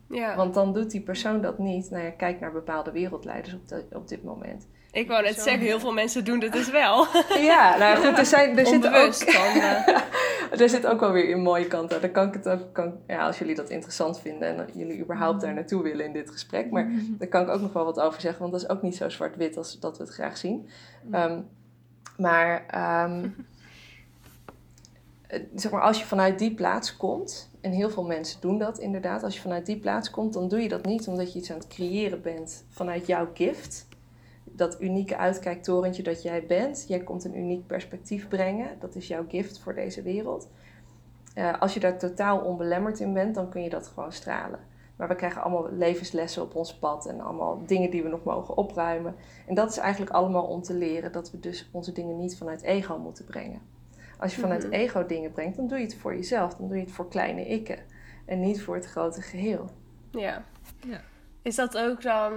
Ja. Want dan doet die persoon dat niet. Nou ja, kijk naar bepaalde wereldleiders op, de, op dit moment. Ik wou net zeggen, heel veel mensen doen dit dus wel. Ja, nou goed, er, zijn, er zit ook... Van, uh... er zit ook wel weer een mooie kant aan. Dan kan ik het ook, kan, ja, als jullie dat interessant vinden en jullie überhaupt daar naartoe willen in dit gesprek. Maar daar kan ik ook nog wel wat over zeggen, want dat is ook niet zo zwart-wit als dat we het graag zien. Um, maar, um, zeg maar als je vanuit die plaats komt En heel veel mensen doen dat inderdaad. Als je vanuit die plaats komt, dan doe je dat niet omdat je iets aan het creëren bent vanuit jouw gift. Dat unieke uitkijktorentje dat jij bent. Jij komt een uniek perspectief brengen. Dat is jouw gift voor deze wereld. Uh, als je daar totaal onbelemmerd in bent, dan kun je dat gewoon stralen. Maar we krijgen allemaal levenslessen op ons pad en allemaal dingen die we nog mogen opruimen. En dat is eigenlijk allemaal om te leren dat we dus onze dingen niet vanuit ego moeten brengen. Als je vanuit mm ego dingen brengt, dan doe je het voor jezelf. Dan doe je het voor kleine ikken. En niet voor het grote geheel. Ja. ja. Is dat ook dan,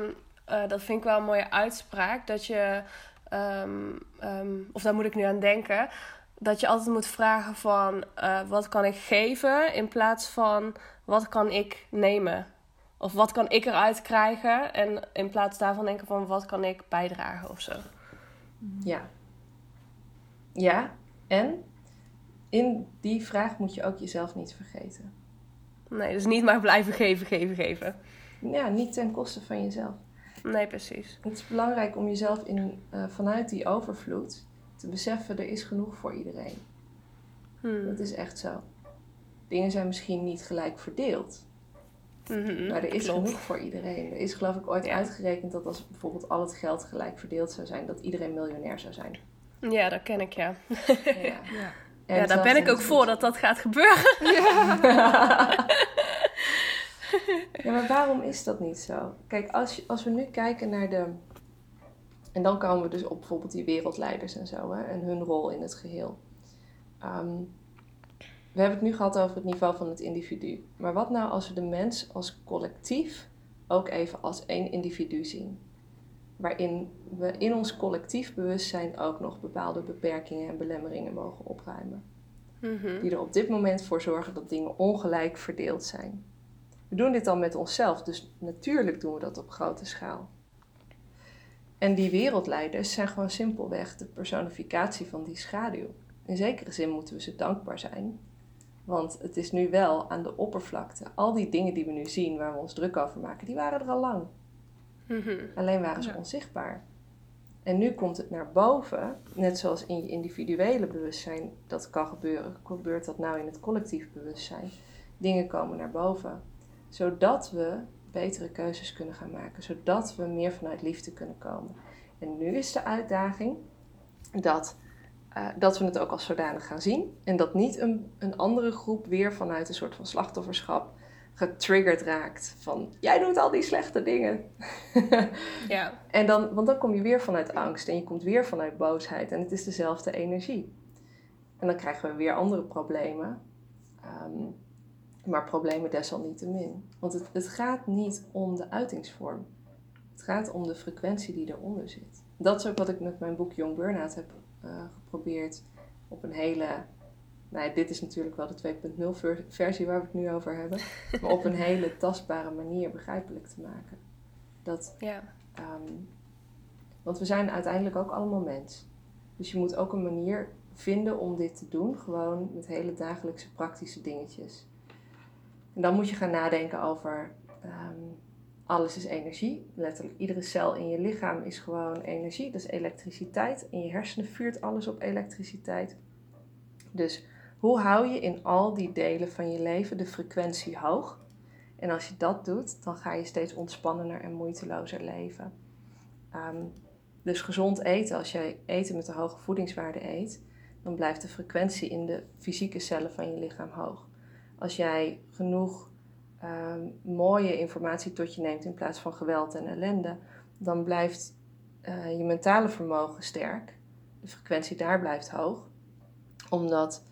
uh, dat vind ik wel een mooie uitspraak, dat je, um, um, of daar moet ik nu aan denken, dat je altijd moet vragen van uh, wat kan ik geven in plaats van wat kan ik nemen. Of wat kan ik eruit krijgen en in plaats daarvan denken van wat kan ik bijdragen of zo. Ja. Ja, en in die vraag moet je ook jezelf niet vergeten. Nee, dus niet maar blijven geven, geven, geven. Ja, niet ten koste van jezelf. Nee, precies. Het is belangrijk om jezelf in, uh, vanuit die overvloed te beseffen, er is genoeg voor iedereen. Hmm. Dat is echt zo. Dingen zijn misschien niet gelijk verdeeld. Mhm, maar er is genoeg voor iedereen. Er is geloof ik ooit uitgerekend dat als bijvoorbeeld al het geld gelijk verdeeld zou zijn, dat iedereen miljonair zou zijn. Ja, dat ken ik ja. ja. ja. ja daar ben ik ook voor dat dat gaat gebeuren. Ja. ja, maar waarom is dat niet zo? Kijk, als, je, als we nu kijken naar de. En dan komen we dus op bijvoorbeeld die wereldleiders en zo, hè, en hun rol in het geheel. Ehm, we hebben het nu gehad over het niveau van het individu. Maar wat nou als we de mens als collectief ook even als één individu zien? Waarin we in ons collectief bewustzijn ook nog bepaalde beperkingen en belemmeringen mogen opruimen. Mhm. Die er op dit moment voor zorgen dat dingen ongelijk verdeeld zijn. We doen dit dan met onszelf, dus natuurlijk doen we dat op grote schaal. En die wereldleiders zijn gewoon simpelweg de personificatie van die schaduw. In zekere zin moeten we ze dankbaar zijn want het is nu wel aan de oppervlakte. Al die dingen die we nu zien, waar we ons druk over maken, die waren er al lang. Mhm. Alleen waren ze onzichtbaar. En nu komt het naar boven, net zoals in je individuele bewustzijn dat kan gebeuren. Gebeurt dat nou in het collectief bewustzijn? Dingen komen naar boven, zodat we betere keuzes kunnen gaan maken, zodat we meer vanuit liefde kunnen komen. En nu is de uitdaging dat uh, dat we het ook als zodanig gaan zien. En dat niet een, een andere groep weer vanuit een soort van slachtofferschap getriggerd raakt. Van jij doet al die slechte dingen. ja. En dan, want dan kom je weer vanuit angst en je komt weer vanuit boosheid. En het is dezelfde energie. En dan krijgen we weer andere problemen. Um, maar problemen desalniettemin. Want het, het gaat niet om de uitingsvorm. Het gaat om de frequentie die eronder zit. Dat is ook wat ik met mijn boek Young Burnout heb geprobeerd op een hele. Nou, dit is natuurlijk wel de 2.0 versie waar we het nu over hebben. maar op een hele tastbare manier begrijpelijk te maken. Dat, ja. Ehm, want we zijn uiteindelijk ook allemaal mens. Dus je moet ook een manier vinden om dit te doen. Gewoon met hele dagelijkse praktische dingetjes. En dan moet je gaan nadenken over ehm, alles is energie. Letterlijk, iedere cel in je lichaam is gewoon energie. Dat is elektriciteit. In je hersenen vuurt alles op elektriciteit. Dus hoe hou je in al die delen van je leven de frequentie hoog? En als je dat doet, dan ga je steeds ontspannender en moeitelozer leven. Ehm, dus gezond eten, als jij eten met een hoge voedingswaarde eet, dan blijft de frequentie in de fysieke cellen van je lichaam hoog. Als jij genoeg Ehm, mooie informatie tot je neemt in plaats van geweld en ellende, dan blijft uh, je mentale vermogen sterk. De frequentie daar blijft hoog, omdat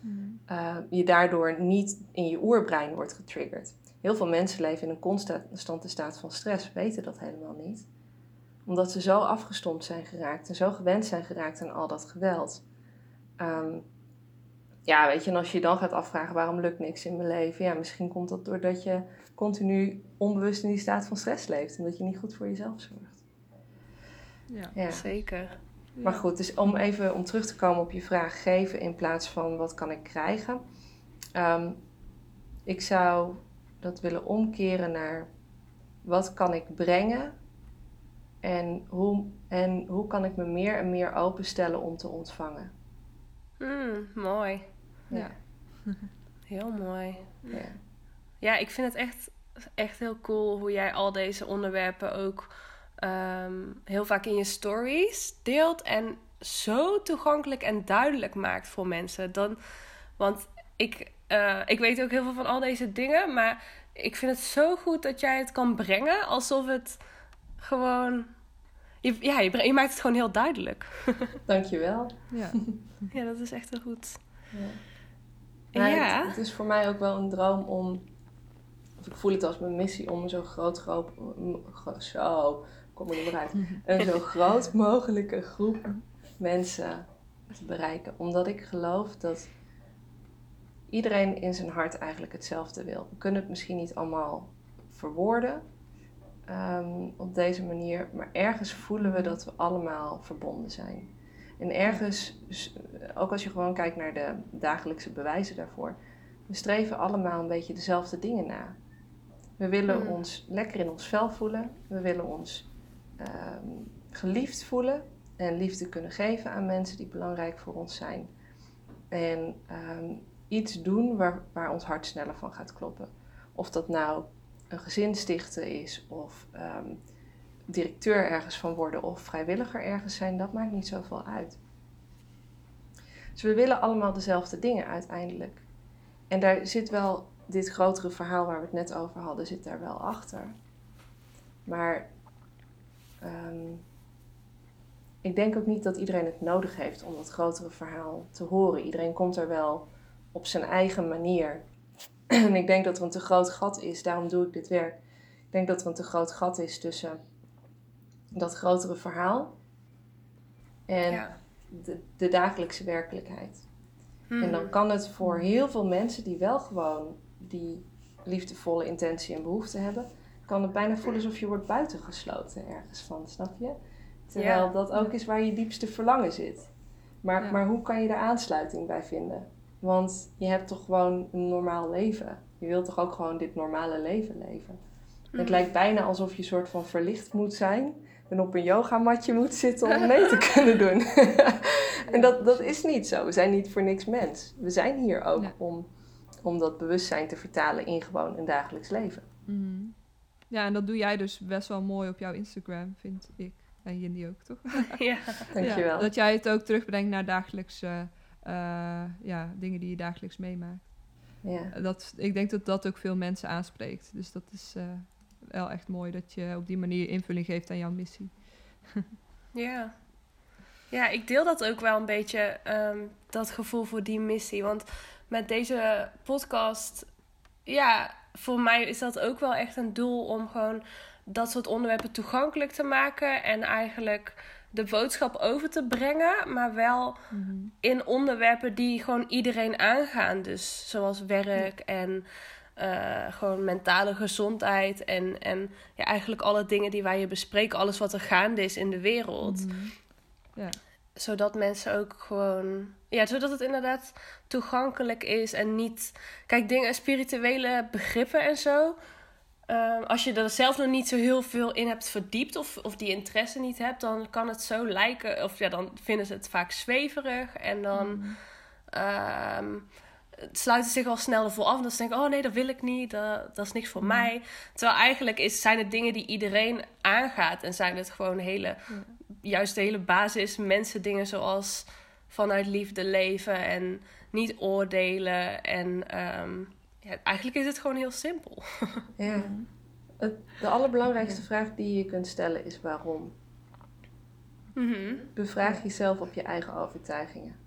uh, je daardoor niet in je oerbrein wordt getriggerd. Heel veel mensen leven in een constante staat van stress, weten dat helemaal niet. Omdat ze zo afgestompt zijn geraakt en zo gewend zijn geraakt aan al dat geweld. Um, ja, weet je, en als je je dan gaat afvragen waarom lukt niks in mijn leven, ja, misschien komt dat doordat je continu onbewust in die staat van stress leeft en dat je niet goed voor jezelf zorgt. Ja, ja. zeker. Maar goed, dus om even om terug te komen op je vraag geven in plaats van wat kan ik krijgen. Um, ik zou dat willen omkeren naar wat kan ik brengen en hoe, en hoe kan ik me meer en meer openstellen om te ontvangen. Mm, mooi. Ja. Heel mooi. Ja. ja, ik vind het echt, echt heel cool hoe jij al deze onderwerpen ook ehm, heel vaak in je stories deelt. En zo toegankelijk en duidelijk maakt voor mensen. Dan, want ik, uh, ik weet ook heel veel van al deze dingen. Maar ik vind het zo goed dat jij het kan brengen alsof het gewoon. Je, ja, je, je maakt het gewoon heel duidelijk. Dankjewel. Ja, ja dat is echt heel goed. Ja. Ja. Het, het, is voor mij ook wel een droom om. Of ik voel het als mijn missie om zo groot, zo, kom er uit. Een zo groot mogelijke groep mensen te bereiken. Omdat ik geloof dat iedereen in zijn hart eigenlijk hetzelfde wil. We kunnen het misschien niet allemaal verwoorden um, op deze manier, maar ergens voelen we dat we allemaal verbonden zijn. En ergens, ook als je gewoon kijkt naar de dagelijkse bewijzen daarvoor, we streven allemaal een beetje dezelfde dingen na. We willen hmm. ons lekker in ons vel voelen, we willen ons um, geliefd voelen en liefde kunnen geven aan mensen die belangrijk voor ons zijn. En um, iets doen waar, waar ons hart sneller van gaat kloppen. Of dat nou een gezin stichten is, of um, directeur ergens van worden, of vrijwilliger ergens zijn, dat maakt niet zoveel uit. Dus we willen allemaal dezelfde dingen uiteindelijk. En daar zit wel dit grotere verhaal waar we het net over hadden, zit daar wel achter. Maar um, ik denk ook niet dat iedereen het nodig heeft om dat grotere verhaal te horen. Iedereen komt er wel op zijn eigen manier. en ik denk dat er een te groot gat is, daarom doe ik dit werk. Ik denk dat er een te groot gat is tussen dat grotere verhaal en de, de, dagelijkse werkelijkheid. En dan hmm. kan het voor heel veel mensen die wel gewoon die liefdevolle intentie en behoefte hebben, kan het bijna voelen alsof je wordt buitengesloten ergens van, snap je? Terwijl dat ook is waar je diepste verlangen zit. Maar, maar hoe kan je daar aansluiting bij vinden? Want je hebt toch gewoon een normaal leven. Je wilt toch ook gewoon dit normale leven leven. Het mm. lijkt bijna alsof je een soort van verlicht moet zijn en op een yogamatje moet zitten om mee te kunnen doen. en dat, dat is niet zo. We zijn niet voor niks mens. We zijn hier ook om, om dat bewustzijn te vertalen in gewoon een dagelijks leven. Mm. Ja, en dat doe jij dus best wel mooi op jouw Instagram, vind ik. En Jindy ook, toch? ja. Dankjewel. Ja, dat jij het ook terugbrengt naar dagelijkse uh, ja, dingen die je dagelijks meemaakt. Ja. Dat, ik denk dat dat ook veel mensen aanspreekt. Dus dat is uh, wel echt mooi dat je op die manier invulling geeft aan jouw missie. ja. Ja, ik deel dat ook wel een beetje, um, dat gevoel voor die missie. Want met deze podcast, ja, voor mij is dat ook wel echt een doel om gewoon dat soort onderwerpen toegankelijk te maken. En eigenlijk de boodschap over te brengen, maar wel mhm. in onderwerpen die gewoon iedereen aangaan. Dus zoals werk en uh, gewoon mentale gezondheid en, en ja, eigenlijk alle dingen die wij hier bespreken, alles wat er gaande is in de wereld. Mhm. ja. Zodat mensen ook gewoon, ja, zodat het inderdaad toegankelijk is en niet, kijk, dingen, spirituele begrippen en zo Ehm, als je er zelf nog niet zo heel veel in hebt verdiept of, of die interesse niet hebt, dan kan het zo lijken, of ja, dan vinden ze het vaak zweverig en dan mm. um, sluiten zich al snel ervoor af. En dan denken, oh nee, dat wil ik niet, dat, dat is niks voor mm. mij. Terwijl eigenlijk is, zijn het dingen die iedereen aangaat en zijn het gewoon hele, juist de hele basis mensen dingen zoals vanuit liefde leven en niet oordelen en um, ja, eigenlijk is het gewoon heel simpel. ja. Het, de allerbelangrijkste vraag die je kunt stellen is waarom. Mm Bevraag jezelf op je eigen overtuigingen.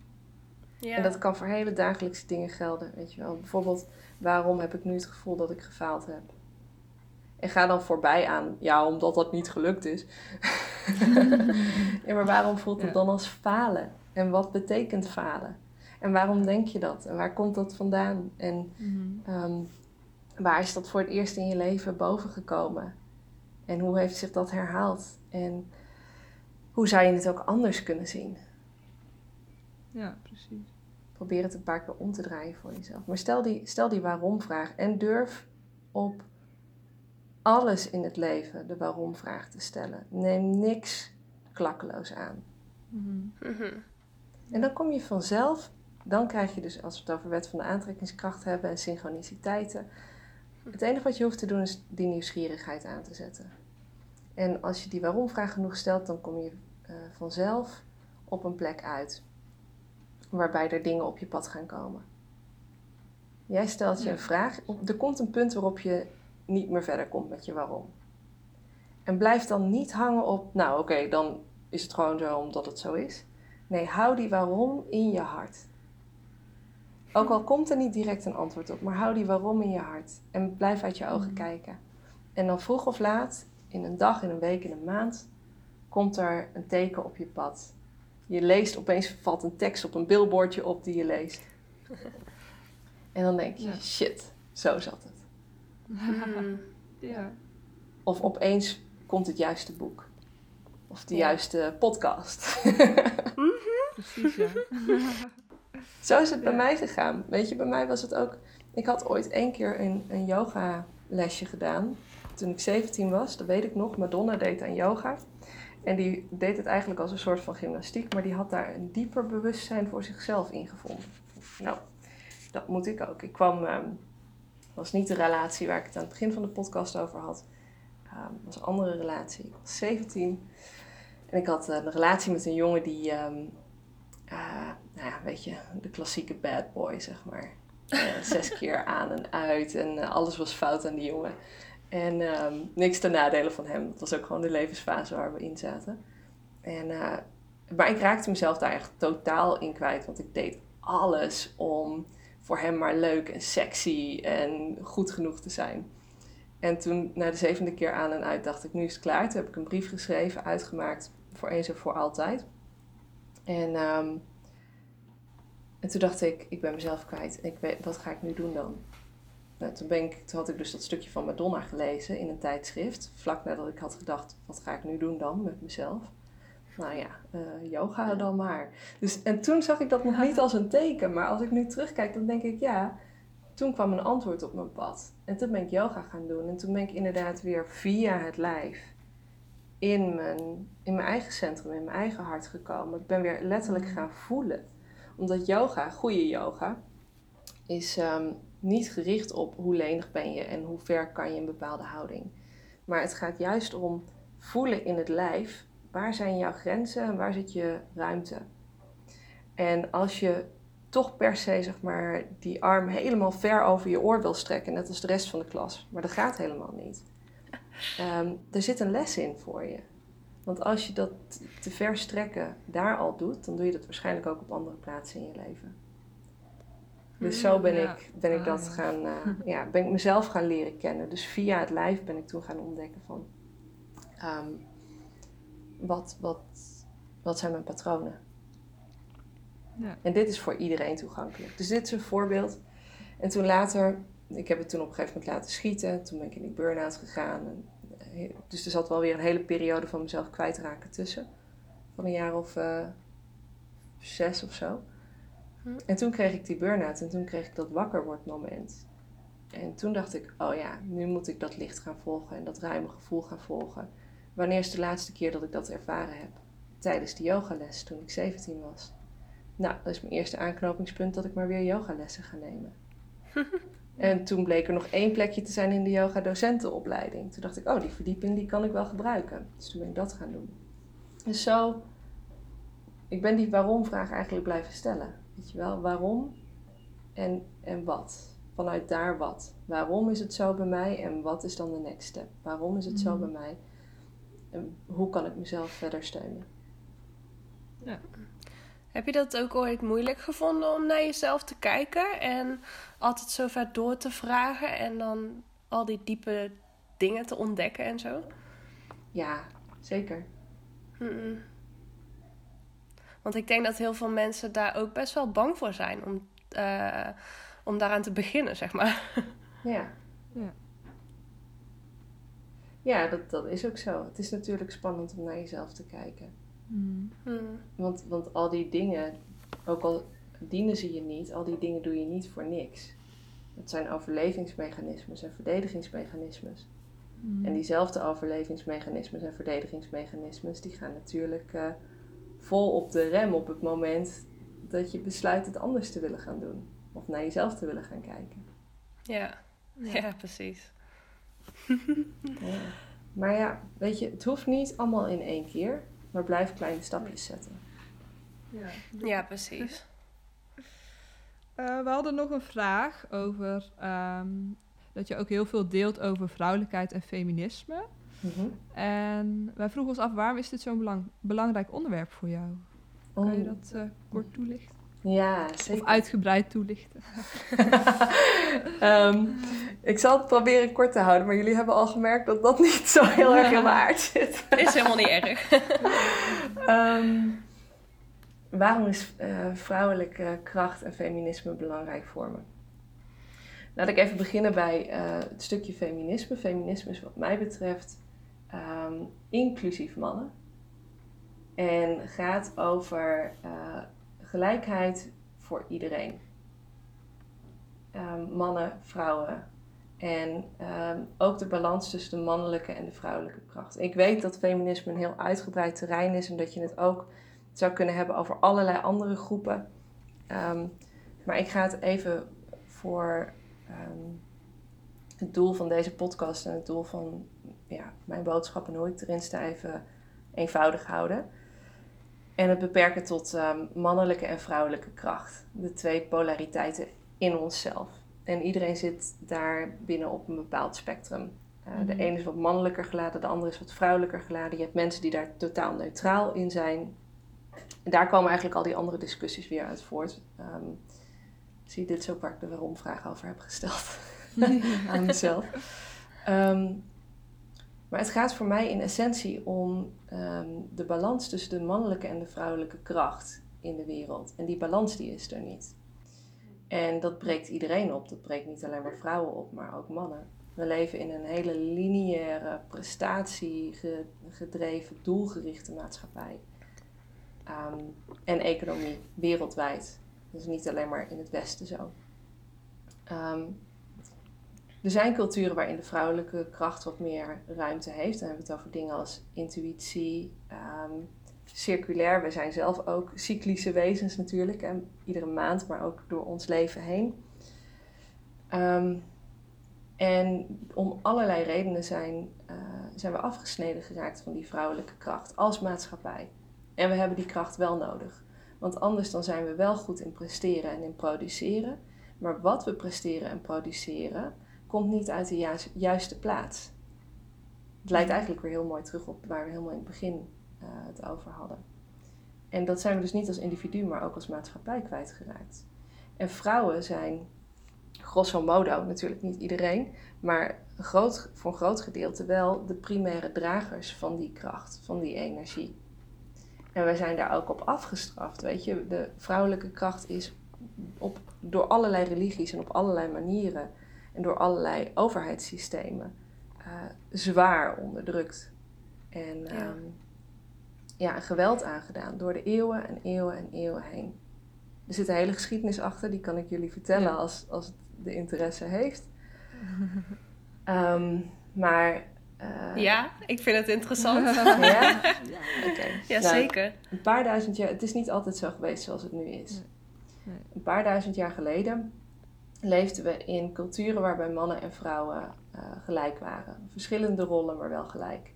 Ja. En dat kan voor hele dagelijkse dingen gelden. Weet je wel. Bijvoorbeeld, waarom heb ik nu het gevoel dat ik gefaald heb? En ga dan voorbij aan, ja, omdat dat niet gelukt is. ja, maar waarom voelt het dan als falen? En wat betekent falen? En waarom denk je dat? En waar komt dat vandaan? En mhm. ehm, waar is dat voor het eerst in je leven bovengekomen? En hoe heeft zich dat herhaald? En hoe zou je het ook anders kunnen zien? Ja, precies. Probeer het een paar keer om te draaien voor jezelf. Maar stel die, stel die waarom-vraag en durf op alles in het leven de waarom-vraag te stellen. Neem niks klakkeloos aan. Mm En dan kom je vanzelf dan krijg je dus, als we het over wet van de aantrekkingskracht hebben en synchroniciteiten, Het enige wat je hoeft te doen is die nieuwsgierigheid aan te zetten. En als je die waarom-vraag genoeg stelt, dan kom je uh, vanzelf op een plek uit waarbij er dingen op je pad gaan komen. Jij stelt je een vraag, er komt een punt waarop je niet meer verder komt met je waarom. En blijf dan niet hangen op, nou oké, dan is het gewoon zo omdat het zo is. Nee, hou die waarom in je hart. Ook al komt er niet direct een antwoord op, maar hou die waarom in je hart. En blijf uit je ogen mm. kijken. En dan vroeg of laat, in een dag, in een week, in een maand, komt er een teken op je pad. Je leest, opeens valt een tekst op een billboardje op die je leest. En dan denk je, shit, zo zat het. Mm. ja. Of opeens komt het juiste boek. Of de juiste podcast. Mhm. Precies, ja. Zo is het bij mij gegaan. Weet je, bij mij was het ook... Ik had ooit één keer een, een yoga lesje gedaan. Toen ik 17 was, dat weet ik nog. Madonna deed aan yoga. En die deed het eigenlijk als een soort van gymnastiek. Maar die had daar een dieper bewustzijn voor zichzelf ingevonden. Nou, dat moet ik ook. Ik kwam... Um, was niet de relatie waar ik het aan het begin van de podcast over had. Um, was een andere relatie. Ik was 17. En ik had uh, een relatie met een jongen die... Um, nou ja, weet je, de klassieke bad boy, zeg maar. Uh, zes keer aan en uit en alles was fout aan die jongen. En um, niks ten nadele van hem. Dat was ook gewoon de levensfase waar we in zaten. En, uh, maar ik raakte mezelf daar echt totaal in kwijt. Want ik deed alles om voor hem maar leuk en sexy en goed genoeg te zijn. En toen, na de zevende keer aan en uit, dacht ik, nu is het klaar. Toen heb ik een brief geschreven, uitgemaakt voor eens en voor altijd. En um, en toen dacht ik, ik ben mezelf kwijt. Ik weet, wat ga ik nu doen dan? Nou, toen, ben ik, toen had ik dus dat stukje van Madonna gelezen in een tijdschrift. Vlak nadat ik had gedacht, wat ga ik nu doen dan met mezelf? Nou ja, uh, yoga dan maar. Dus, en toen zag ik dat nog niet als een teken. Maar als ik nu terugkijk, dan denk ik, ja, toen kwam een antwoord op mijn pad. En toen ben ik yoga gaan doen. En toen ben ik inderdaad weer via het lijf in mijn, in mijn eigen centrum, in mijn eigen hart gekomen. Ik ben weer letterlijk mm. gaan voelen omdat yoga, goede yoga, is um, niet gericht op hoe lenig ben je en hoe ver kan je een bepaalde houding. Maar het gaat juist om voelen in het lijf. Waar zijn jouw grenzen en waar zit je ruimte? En als je toch per se zeg maar, die arm helemaal ver over je oor wil strekken, net als de rest van de klas, maar dat gaat helemaal niet. Um, er zit een les in voor je. Want als je dat te ver strekken daar al doet, dan doe je dat waarschijnlijk ook op andere plaatsen in je leven. Dus zo ben ik, ben ik dat ah, gaan, uh, ja, ben ik mezelf gaan leren kennen. Dus via het lijf ben ik toen gaan ontdekken van um, wat, wat, wat zijn mijn patronen. Ja. En dit is voor iedereen toegankelijk. Dus dit is een voorbeeld. En toen later, ik heb het toen op een gegeven moment laten schieten. Toen ben ik in die burn-out gegaan. En dus er zat wel weer een hele periode van mezelf kwijtraken tussen. Van een jaar of uh, zes of zo. En toen kreeg ik die burn-out en toen kreeg ik dat wakker wordt moment. En toen dacht ik, oh ja, nu moet ik dat licht gaan volgen en dat ruime gevoel gaan volgen. Wanneer is de laatste keer dat ik dat ervaren heb? Tijdens de yogales toen ik 17 was. Nou, dat is mijn eerste aanknopingspunt dat ik maar weer yogalessen ga nemen. En toen bleek er nog één plekje te zijn in de yoga-docentenopleiding. Toen dacht ik, oh, die verdieping die kan ik wel gebruiken. Dus toen ben ik dat gaan doen. Dus zo, ik ben die waarom-vraag eigenlijk blijven stellen. Weet je wel, waarom en, en wat? Vanuit daar wat? Waarom is het zo bij mij en wat is dan de next step? Waarom is het zo mhm. bij mij? En hoe kan ik mezelf verder steunen? Ja. Heb je dat ook ooit moeilijk gevonden om naar jezelf te kijken en altijd zo ver door te vragen en dan al die diepe dingen te ontdekken en zo? Ja, zeker. Want ik denk dat heel veel mensen daar ook best wel bang voor zijn om, uh, om daaraan te beginnen, zeg maar. Ja. Ja, ja dat, dat is ook zo. Het is natuurlijk spannend om naar jezelf te kijken. Mm. Want, want al die dingen, ook al dienen ze je niet, al die dingen doe je niet voor niks. Het zijn overlevingsmechanismes en verdedigingsmechanismes. Mm. En diezelfde overlevingsmechanismes en verdedigingsmechanismes, die gaan natuurlijk uh, vol op de rem op het moment dat je besluit het anders te willen gaan doen. Of naar jezelf te willen gaan kijken. Ja. Ja, precies. Ja. Maar ja, weet je, het hoeft niet allemaal in één keer, maar blijf kleine stapjes zetten. Ja. Ja, precies. Eh, we hadden nog een vraag over ehm, dat je ook heel veel deelt over vrouwelijkheid en feminisme. Mhm. En wij vroegen ons af, waarom is dit zo'n belang, belangrijk onderwerp voor jou? Kan je Om- dat eh, kort toelichten? Ja, Of zeker. uitgebreid toelichten? Ehm, ik zal het proberen kort te houden, maar jullie hebben al gemerkt dat dat niet zo heel erg in mijn aard zit. Is helemaal niet erg. Ehm, waarom is eh, vrouwelijke kracht en feminisme belangrijk voor me? Laat ik even beginnen bij eh, het stukje feminisme. Feminisme is wat mij betreft ehm, inclusief mannen. En gaat over eh, gelijkheid voor iedereen. Ehm, mannen, vrouwen. En ehm, ook de balans tussen de mannelijke en de vrouwelijke kracht. Ik weet dat feminisme een heel uitgebreid terrein is en dat je het ook zou kunnen hebben over allerlei andere groepen. Maar ik ga het even voor het doel van deze podcast en het doel van ja, mijn boodschap en hoe ik erin sta even eenvoudig houden. En het beperken tot ehm, mannelijke en vrouwelijke kracht. De twee polariteiten in onszelf. En iedereen zit daar binnen op een bepaald spectrum. Uh, De Mhm. ene is wat mannelijker geladen, de andere is wat vrouwelijker geladen. Je hebt mensen die daar totaal neutraal in zijn. En daar komen eigenlijk al die andere discussies weer uit voort. Ehm, zie je, dit is ook waar ik de waarom-vraag over heb gesteld aan mezelf. Ehm, maar het gaat voor mij in essentie om ehm, de balans tussen de mannelijke en de vrouwelijke kracht in de wereld. En die balans die is er niet. En dat breekt iedereen op. Dat breekt niet alleen maar vrouwen op, maar ook mannen. We leven in een hele lineaire, prestatiegedreven, doelgerichte maatschappij. Ehm, en economie wereldwijd. Dus niet alleen maar in het Westen zo. Ehm, er zijn culturen waarin de vrouwelijke kracht wat meer ruimte heeft. Dan hebben we het over dingen als intuïtie, ehm, circulair. We zijn zelf ook cyclische wezens natuurlijk. En iedere maand, maar ook door ons leven heen. Ehm, en om allerlei redenen zijn, eh, zijn we afgesneden geraakt van die vrouwelijke kracht als maatschappij. En we hebben die kracht wel nodig. Want anders dan zijn we wel goed in presteren en in produceren. Maar wat we presteren en produceren, komt niet uit de juiste, plaats. Het lijkt eigenlijk weer heel mooi terug op waar we helemaal in het begin eh, het over hadden. En dat zijn we dus niet als individu, maar ook als maatschappij kwijtgeraakt. En vrouwen zijn, grosso modo, natuurlijk niet iedereen, maar groot, voor een groot gedeelte wel de primaire dragers van die kracht, van die energie. En wij zijn daar ook op afgestraft. Weet je, de vrouwelijke kracht is op, door allerlei religies en op allerlei manieren en door allerlei overheidssystemen eh, zwaar onderdrukt. En Ja. ja. ja, geweld aangedaan door de eeuwen en eeuwen en eeuwen heen. Er zit een hele geschiedenis achter, die kan ik jullie vertellen Ja. als, als het de interesse heeft. Ehm, maar. eh, Ja, ik vind het interessant. Ja? Oké. Ja, Nou, zeker. Een paar duizend jaar, het is niet altijd zo geweest zoals het nu is. Nee. Nee. Een paar duizend jaar geleden leefden we in culturen waarbij mannen en vrouwen eh, gelijk waren. Verschillende rollen, maar wel gelijk.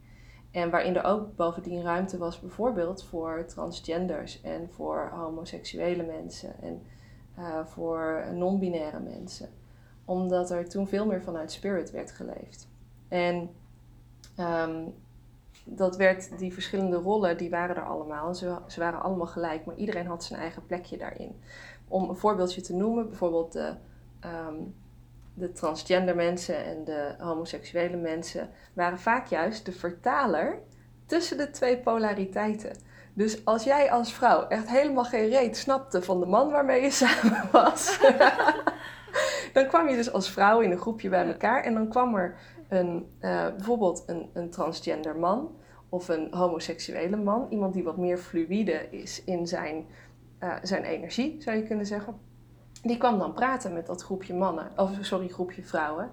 En waarin er ook bovendien ruimte was, bijvoorbeeld voor transgenders en voor homoseksuele mensen en eh, voor non-binaire mensen. Omdat er toen veel meer vanuit spirit werd geleefd. En ehm, dat werd, die verschillende rollen, die waren er allemaal. Ze, ze waren allemaal gelijk, maar iedereen had zijn eigen plekje daarin. Om een voorbeeldje te noemen, bijvoorbeeld de, ehm, de transgender mensen en de homoseksuele mensen waren vaak juist de vertaler tussen de twee polariteiten. Dus als jij als vrouw echt helemaal geen reet snapte van de man waarmee je samen was, dan kwam je dus als vrouw in een groepje bij elkaar en dan kwam er een, eh, bijvoorbeeld een, een transgender man of een homoseksuele man, iemand die wat meer fluïde is in zijn, eh, zijn energie, zou je kunnen zeggen. Die kwam dan praten met dat groepje mannen, of sorry, groepje vrouwen,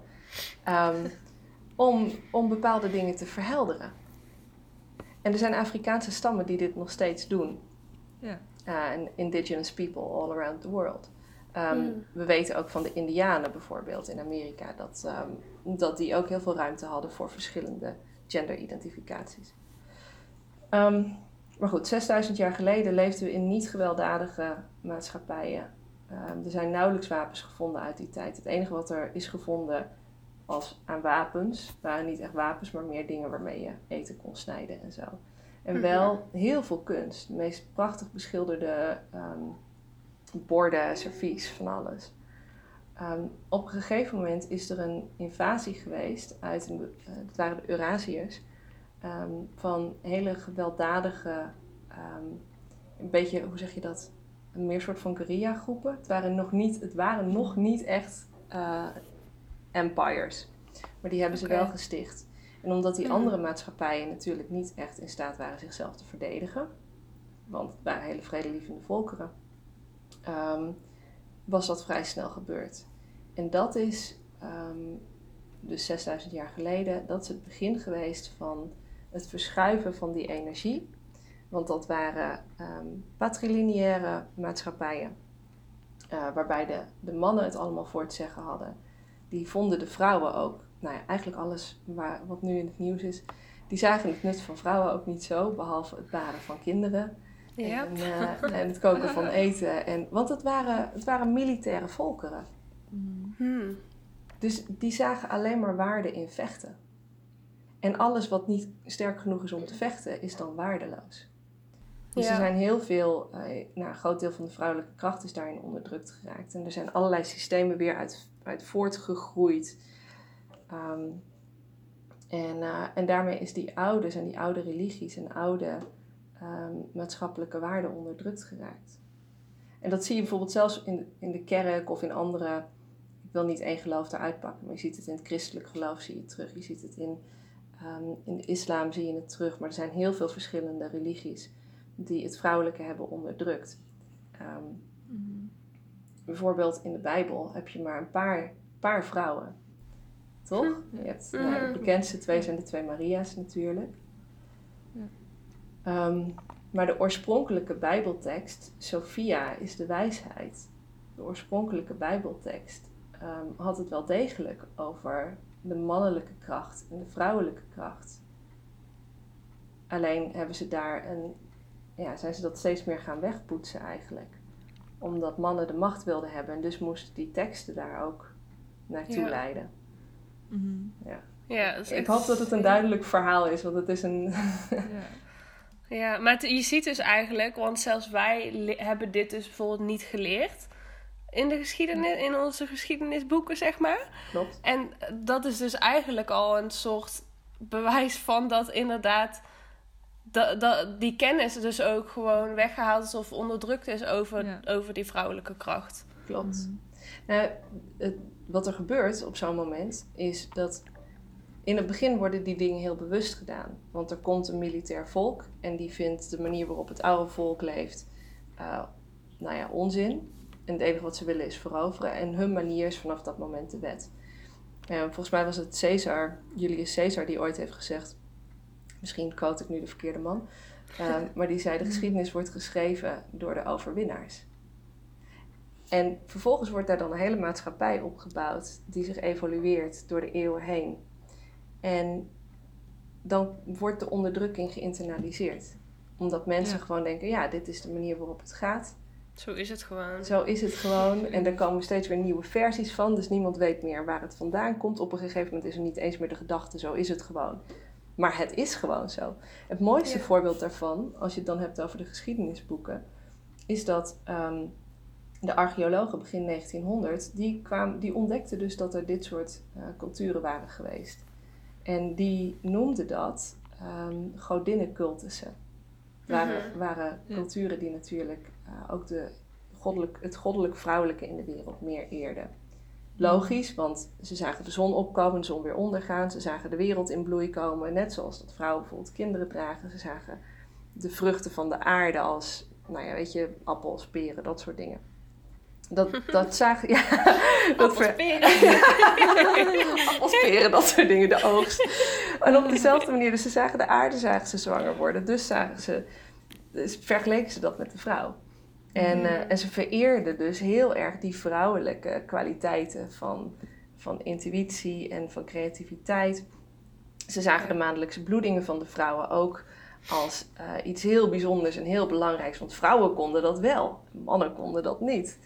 ehm, om, om bepaalde dingen te verhelderen. En er zijn Afrikaanse stammen die dit nog steeds doen. Ja. Uh, and indigenous people all around the world. Ehm, Hmm. We weten ook van de Indianen bijvoorbeeld in Amerika dat, ehm, dat die ook heel veel ruimte hadden voor verschillende genderidentificaties. Ehm, maar goed, 6000 jaar geleden leefden we in niet gewelddadige maatschappijen. Ehm, er zijn nauwelijks wapens gevonden uit die tijd. Het enige wat er is gevonden als aan wapens, waren niet echt wapens, maar meer dingen waarmee je eten kon snijden en zo. En Mhm. wel heel veel kunst. De meest prachtig beschilderde ehm, borden, servies, van alles. Ehm, op een gegeven moment is er een invasie geweest uit, een, eh, dat waren de Eurasiërs, van hele gewelddadige, een beetje, hoe zeg je dat, meer soort van guerrilla groepen. Het waren nog niet, het waren nog niet echt eh, empires, maar die hebben ze wel gesticht. En omdat die Mhm. andere maatschappijen natuurlijk niet echt in staat waren zichzelf te verdedigen, want het waren hele vredelievende volkeren, ehm, was dat vrij snel gebeurd. En dat is ehm, dus 6000 jaar geleden, dat is het begin geweest van het verschuiven van die energie. Want dat waren ehm patrilineaire maatschappijen, eh, waarbij de, de mannen het allemaal voor het zeggen hadden. Die vonden de vrouwen ook, nou ja, eigenlijk alles waar, wat nu in het nieuws is, die zagen het nut van vrouwen ook niet zo, behalve het baren van kinderen. Ja. En, eh, en het koken van eten. En, want het waren, het waren militaire volkeren. Hmm. Dus die zagen alleen maar waarde in vechten. En alles wat niet sterk genoeg is om te vechten, is dan waardeloos. Dus Ja. er zijn heel veel, eh, nou, een groot deel van de vrouwelijke kracht is daarin onderdrukt geraakt. En er zijn allerlei systemen weer uit, uit voortgegroeid. Ehm, en, eh, en daarmee is die oude, zijn die oude religies en oude ehm, maatschappelijke waarden onderdrukt geraakt. En dat zie je bijvoorbeeld zelfs in de, in de kerk of in andere ik wil niet één geloof eruit pakken, maar je ziet het in het christelijk geloof zie je het terug. Je ziet het in, ehm, in de islam zie je het terug. Maar er zijn heel veel verschillende religies die het vrouwelijke hebben onderdrukt. Ehm, bijvoorbeeld in de Bijbel heb je maar een paar, paar vrouwen. Toch? Je hebt, nou, de Mhm. bekendste twee zijn de twee Maria's natuurlijk. Ja. Ehm, maar de oorspronkelijke Bijbeltekst, Sophia is de wijsheid. De oorspronkelijke Bijbeltekst ehm, had het wel degelijk over de mannelijke kracht en de vrouwelijke kracht. Alleen hebben ze daar een, ja, zijn ze dat steeds meer gaan wegpoetsen eigenlijk. Omdat mannen de macht wilden hebben en dus moesten die teksten daar ook naartoe Ja. leiden. Ja, dat is Ik hoop dat het een duidelijk verhaal is, want het is een. Ja. Ja, maar je ziet dus eigenlijk, want zelfs wij hebben dit dus bijvoorbeeld niet geleerd in de geschiedenis, in onze geschiedenisboeken, zeg maar. Klopt. En dat is dus eigenlijk al een soort bewijs van dat inderdaad dat, dat die kennis dus ook gewoon weggehaald is of onderdrukt is over, Ja. over die vrouwelijke kracht. Klopt. Nou, het, wat er gebeurt op zo'n moment is dat in het begin worden die dingen heel bewust gedaan. Want er komt een militair volk en die vindt de manier waarop het oude volk leeft, eh, nou ja, onzin. En het enige wat ze willen is veroveren. En hun manier is vanaf dat moment de wet. En volgens mij was het Caesar, Julius Caesar, die ooit heeft gezegd, misschien quote ik nu de verkeerde man, eh, maar die zei de geschiedenis wordt geschreven door de overwinnaars. En vervolgens wordt daar dan een hele maatschappij opgebouwd die zich evolueert door de eeuwen heen. En dan wordt de onderdrukking geïnternaliseerd. Omdat mensen Ja. gewoon denken, ja, dit is de manier waarop het gaat. Zo is het gewoon. Zo is het gewoon. En er komen steeds weer nieuwe versies van. Dus niemand weet meer waar het vandaan komt. Op een gegeven moment is er niet eens meer de gedachte, zo is het gewoon. Maar het is gewoon zo. Het mooiste Ja. voorbeeld daarvan, als je het dan hebt over de geschiedenisboeken, is dat ehm, de archeologen begin 1900, die, kwamen, die ontdekten dus dat er dit soort eh, culturen waren geweest. En die noemden dat ehm godinnencultussen. Waren, Mhm. waren Ja. culturen die natuurlijk eh, ook de goddelijk, het goddelijk vrouwelijke in de wereld meer eerden. Logisch, want ze zagen de zon opkomen, de zon weer ondergaan. Ze zagen de wereld in bloei komen. Net zoals dat vrouwen bijvoorbeeld kinderen dragen. Ze zagen de vruchten van de aarde als, nou ja, weet je, appels, peren, dat soort dingen. Dat, dat zagen, ja. Dat ver- appels, peren, dat soort dingen, de oogst. En op dezelfde manier, dus ze zagen de aarde, zagen ze zwanger worden. Dus zagen ze, dus vergeleken ze dat met de vrouw. En, eh, en ze vereerden dus heel erg die vrouwelijke kwaliteiten van, van intuïtie en van creativiteit. Ze zagen de maandelijkse bloedingen van de vrouwen ook als eh, iets heel bijzonders en heel belangrijks. Want vrouwen konden dat wel, mannen konden dat niet.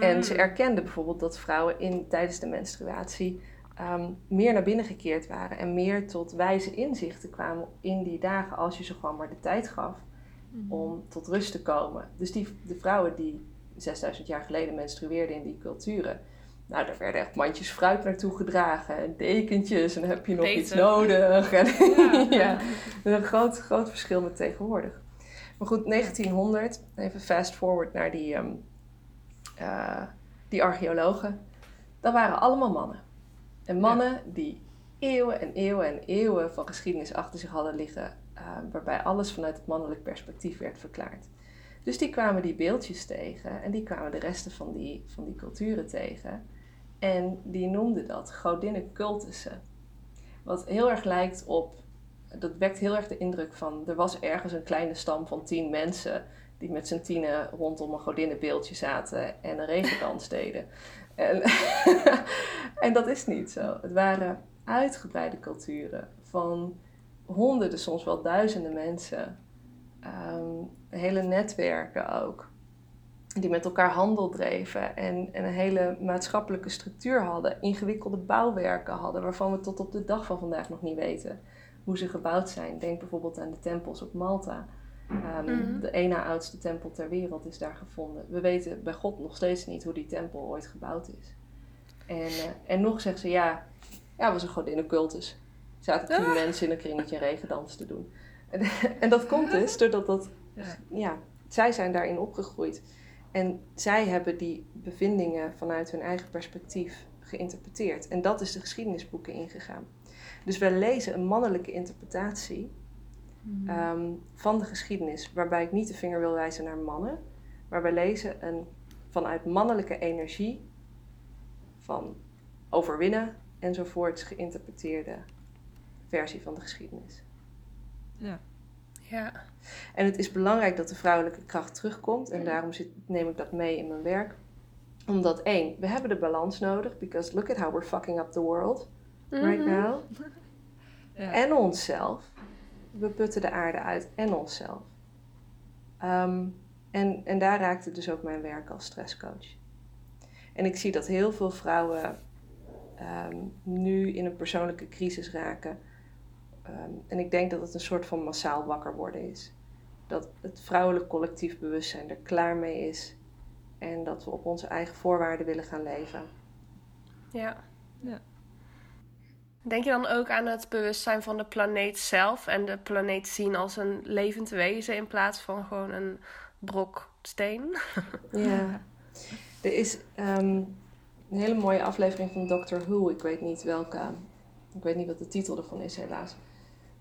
En ze erkenden bijvoorbeeld dat vrouwen in, tijdens de menstruatie ehm, meer naar binnen gekeerd waren en meer tot wijze inzichten kwamen in die dagen als je ze gewoon maar de tijd gaf om tot rust te komen. Dus die, de vrouwen die 6000 jaar geleden menstrueerden in die culturen, nou, daar werden echt mandjes fruit naartoe gedragen en dekentjes en heb je nog iets nodig. En, ja, ja. een groot, groot verschil met tegenwoordig. Maar goed, 1900, even fast forward naar die, ehm, eh, die archeologen. Dat waren allemaal mannen. En mannen die eeuwen en eeuwen en eeuwen van geschiedenis achter zich hadden liggen, uh, waarbij alles vanuit het mannelijk perspectief werd verklaard. Dus die kwamen die beeldjes tegen en die kwamen de resten van die, van die culturen tegen. En die noemden dat godinnencultussen. Wat heel erg lijkt op, dat wekt heel erg de indruk van, er was ergens een kleine stam van tien mensen die met z'n tienen rondom een godinnenbeeldje zaten en een regendans deden. En, en dat is niet zo. Het waren uitgebreide culturen van honderden, soms wel duizenden mensen. Ehm, hele netwerken ook. Die met elkaar handel dreven en, en, een hele maatschappelijke structuur hadden. Ingewikkelde bouwwerken hadden, waarvan we tot op de dag van vandaag nog niet weten hoe ze gebouwd zijn. Denk bijvoorbeeld aan de tempels op Malta. Um, De ene oudste tempel ter wereld is daar gevonden. We weten bij God nog steeds niet hoe die tempel ooit gebouwd is. En, uh, en nog zeggen ze, ja, ja, was een godinnencultus. Zaten tien ah. mensen in een kringetje regendans te doen. En, en, dat komt dus doordat dat, ja, zij zijn daarin opgegroeid. En zij hebben die bevindingen vanuit hun eigen perspectief geïnterpreteerd. En dat is de geschiedenisboeken ingegaan. Dus wij lezen een mannelijke interpretatie Mhm. Ehm, van de geschiedenis, waarbij ik niet de vinger wil wijzen naar mannen, maar wij lezen een vanuit mannelijke energie van overwinnen enzovoorts geïnterpreteerde versie van de geschiedenis. Ja. ja. En het is belangrijk dat de vrouwelijke kracht terugkomt en daarom zit, neem ik dat mee in mijn werk. Omdat één, we hebben de balans nodig, because look at how we're fucking up the world right mhm. now. ja. En onszelf we putten de aarde uit en onszelf. Um, en, en daar raakte dus ook mijn werk als stresscoach. En ik zie dat heel veel vrouwen um, nu in een persoonlijke crisis raken. Um, en ik denk dat het een soort van massaal wakker worden is. Dat het vrouwelijk collectief bewustzijn er klaar mee is. En dat we op onze eigen voorwaarden willen gaan leven. Ja. ja. Denk je dan ook aan het bewustzijn van de planeet zelf en de planeet zien als een levend wezen in plaats van gewoon een brok steen? Ja, er is ehm, een hele mooie aflevering van Doctor Who. Ik weet niet welke, ik weet niet wat de titel ervan is helaas.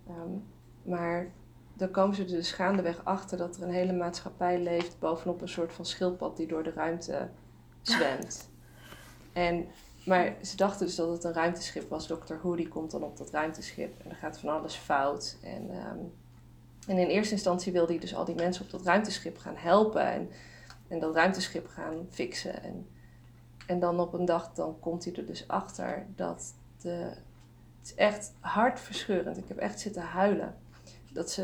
Um, maar dan komen ze dus gaandeweg achter dat er een hele maatschappij leeft bovenop een soort van schildpad die door de ruimte zwemt. En maar ze dachten dus dat het een ruimteschip was. Dr. Who die komt dan op dat ruimteschip en er gaat van alles fout. En, ehm, en in eerste instantie wilde hij dus al die mensen op dat ruimteschip gaan helpen en, en dat ruimteschip gaan fixen. En, en dan op een dag dan komt hij er dus achter dat de, het is echt hartverscheurend. Ik heb echt zitten huilen. Dat ze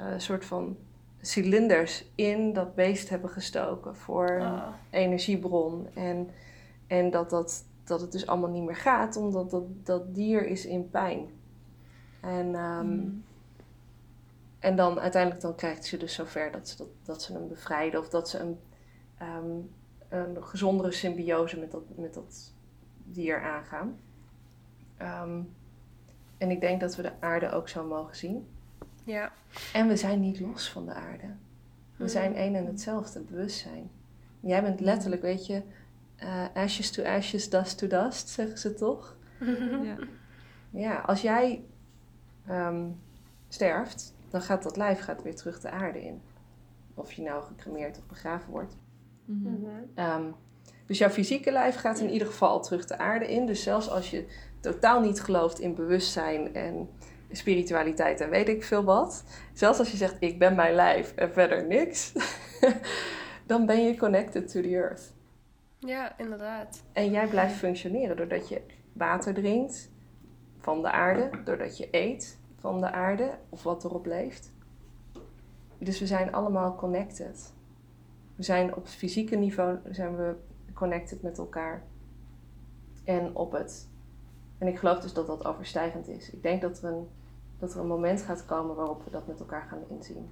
uh, een soort van cilinders in dat beest hebben gestoken voor ah. energiebron. En, en dat dat dat het dus allemaal niet meer gaat, omdat dat, dat dier is in pijn. En, um, mm. en dan uiteindelijk dan krijgt ze dus zover dat ze, dat, dat ze hem bevrijden of dat ze een, um, een gezondere symbiose met dat, met dat dier aangaan. Um, en ik denk dat we de aarde ook zo mogen zien. Ja. En we zijn niet los van de aarde. We mm. zijn één en hetzelfde bewustzijn. Jij bent letterlijk, weet je, uh, ashes to ashes, dust to dust, zeggen ze toch? ja. ja, als jij um, sterft, dan gaat dat lijf gaat weer terug de aarde in. Of je nou gecremeerd of begraven wordt. Mm -hmm. um, dus jouw fysieke lijf gaat in ieder geval terug de aarde in. Dus zelfs als je totaal niet gelooft in bewustzijn en spiritualiteit en weet ik veel wat. Zelfs als je zegt ik ben mijn lijf en verder niks. dan ben je connected to the earth. Ja, inderdaad. En jij blijft functioneren doordat je water drinkt van de aarde, doordat je eet van de aarde of wat erop leeft. Dus we zijn allemaal connected. We zijn op het fysieke niveau zijn we connected met elkaar. En op het. En ik geloof dus dat dat overstijgend is. Ik denk dat er een, dat er een moment gaat komen waarop we dat met elkaar gaan inzien.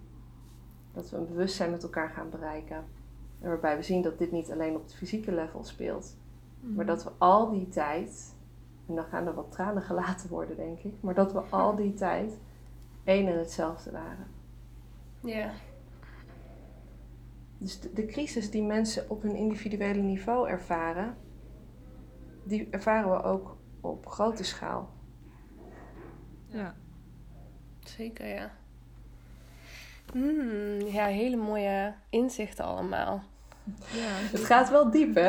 Dat we een bewustzijn met elkaar gaan bereiken. En waarbij we zien dat dit niet alleen op het fysieke level speelt. Maar dat we al die tijd, en dan gaan er wat tranen gelaten worden, denk ik. Maar dat we al die tijd één en hetzelfde waren. Ja. Dus de, de crisis die mensen op hun individuele niveau ervaren, die ervaren we ook op grote schaal. Ja. Zeker, ja. Mm, ja, hele mooie inzichten allemaal. Ja, Het gaat wel diep, hè?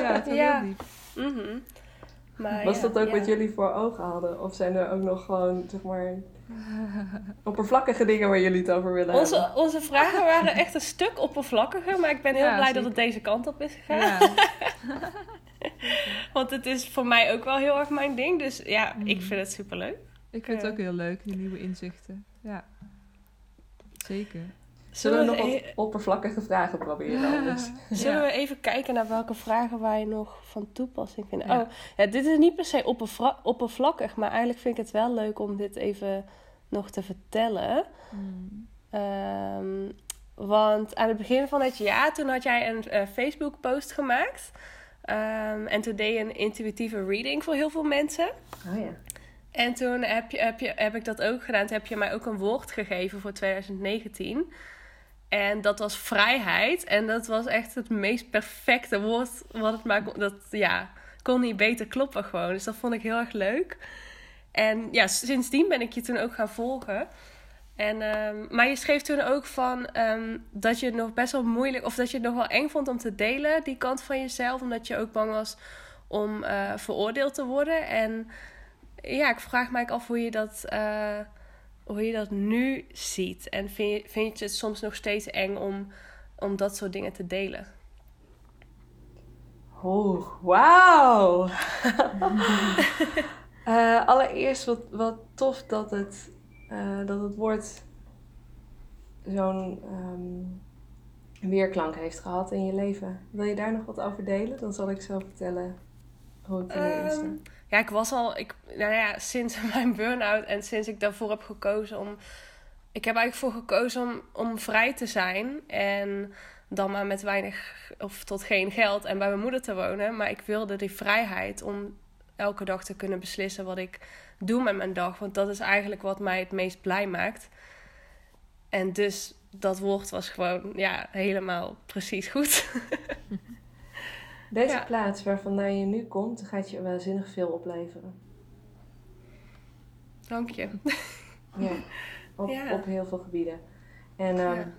ja het Ja. heel diep. Mhm. Maar Was ja, dat ook ja. wat jullie voor ogen hadden? Of zijn er ook nog gewoon, zeg maar, oppervlakkige dingen waar jullie het over willen hebben? Onze, onze vragen waren echt een stuk oppervlakkiger, maar ik ben heel Ja, blij dat het deze kant op is gegaan. Want het is voor mij ook wel heel erg mijn ding. Dus ja, ik Mhm. vind het superleuk. Ik vind Ja. het ook heel leuk, die nieuwe inzichten. Ja. Zeker. Zullen we nog e- wat oppervlakkige vragen proberen anders? Zullen Ja. we even kijken naar welke vragen wij nog van toepassing vinden? Ja. Oh, ja, dit is niet per se oppervlakkig, maar eigenlijk vind ik het wel leuk om dit even nog te vertellen. Mm. Ehm, want aan het begin van het jaar, toen had jij een eh, Facebook-post gemaakt. Ehm, en toen deed je een intuïtieve reading voor heel veel mensen. Oh ja. En toen heb, je, heb, je, heb ik dat ook gedaan. Toen heb je mij ook een woord gegeven voor 2019. En dat was vrijheid. En dat was echt het meest perfecte woord wat het maar kon. Dat ja, kon niet beter kloppen gewoon. Dus dat vond ik heel erg leuk. En ja, sindsdien ben ik je toen ook gaan volgen. En, ehm, maar je schreef toen ook van ehm, dat je het nog best wel moeilijk, of dat je het nog wel eng vond om te delen, die kant van jezelf, omdat je ook bang was om eh, veroordeeld te worden. En ja, ik vraag eigenlijk af hoe je dat, eh, hoe je dat nu ziet. En vind je, vind je het soms nog steeds eng om, om dat soort dingen te delen? Oh, wauw! Eh, allereerst wat, wat tof dat het, eh, dat het woord zo'n ehm, weerklank heeft gehad in je leven. Wil je daar nog wat over delen? Dan zal ik zo vertellen hoe ik erin Ehm, sta. ja, ik was al, ik, nou ja, sinds mijn burn-out en sinds ik daarvoor heb gekozen om. Ik heb eigenlijk voor gekozen om, om vrij te zijn en dan maar met weinig of tot geen geld en bij mijn moeder te wonen. Maar ik wilde die vrijheid om elke dag te kunnen beslissen wat ik doe met mijn dag. Want dat is eigenlijk wat mij het meest blij maakt. En dus dat woord was gewoon ja, helemaal precies goed. Deze ja. plaats waarvandaan je nu komt, gaat je waanzinnig veel opleveren. Dank je. Ja, op, Ja. op heel veel gebieden. En ehm, Ja.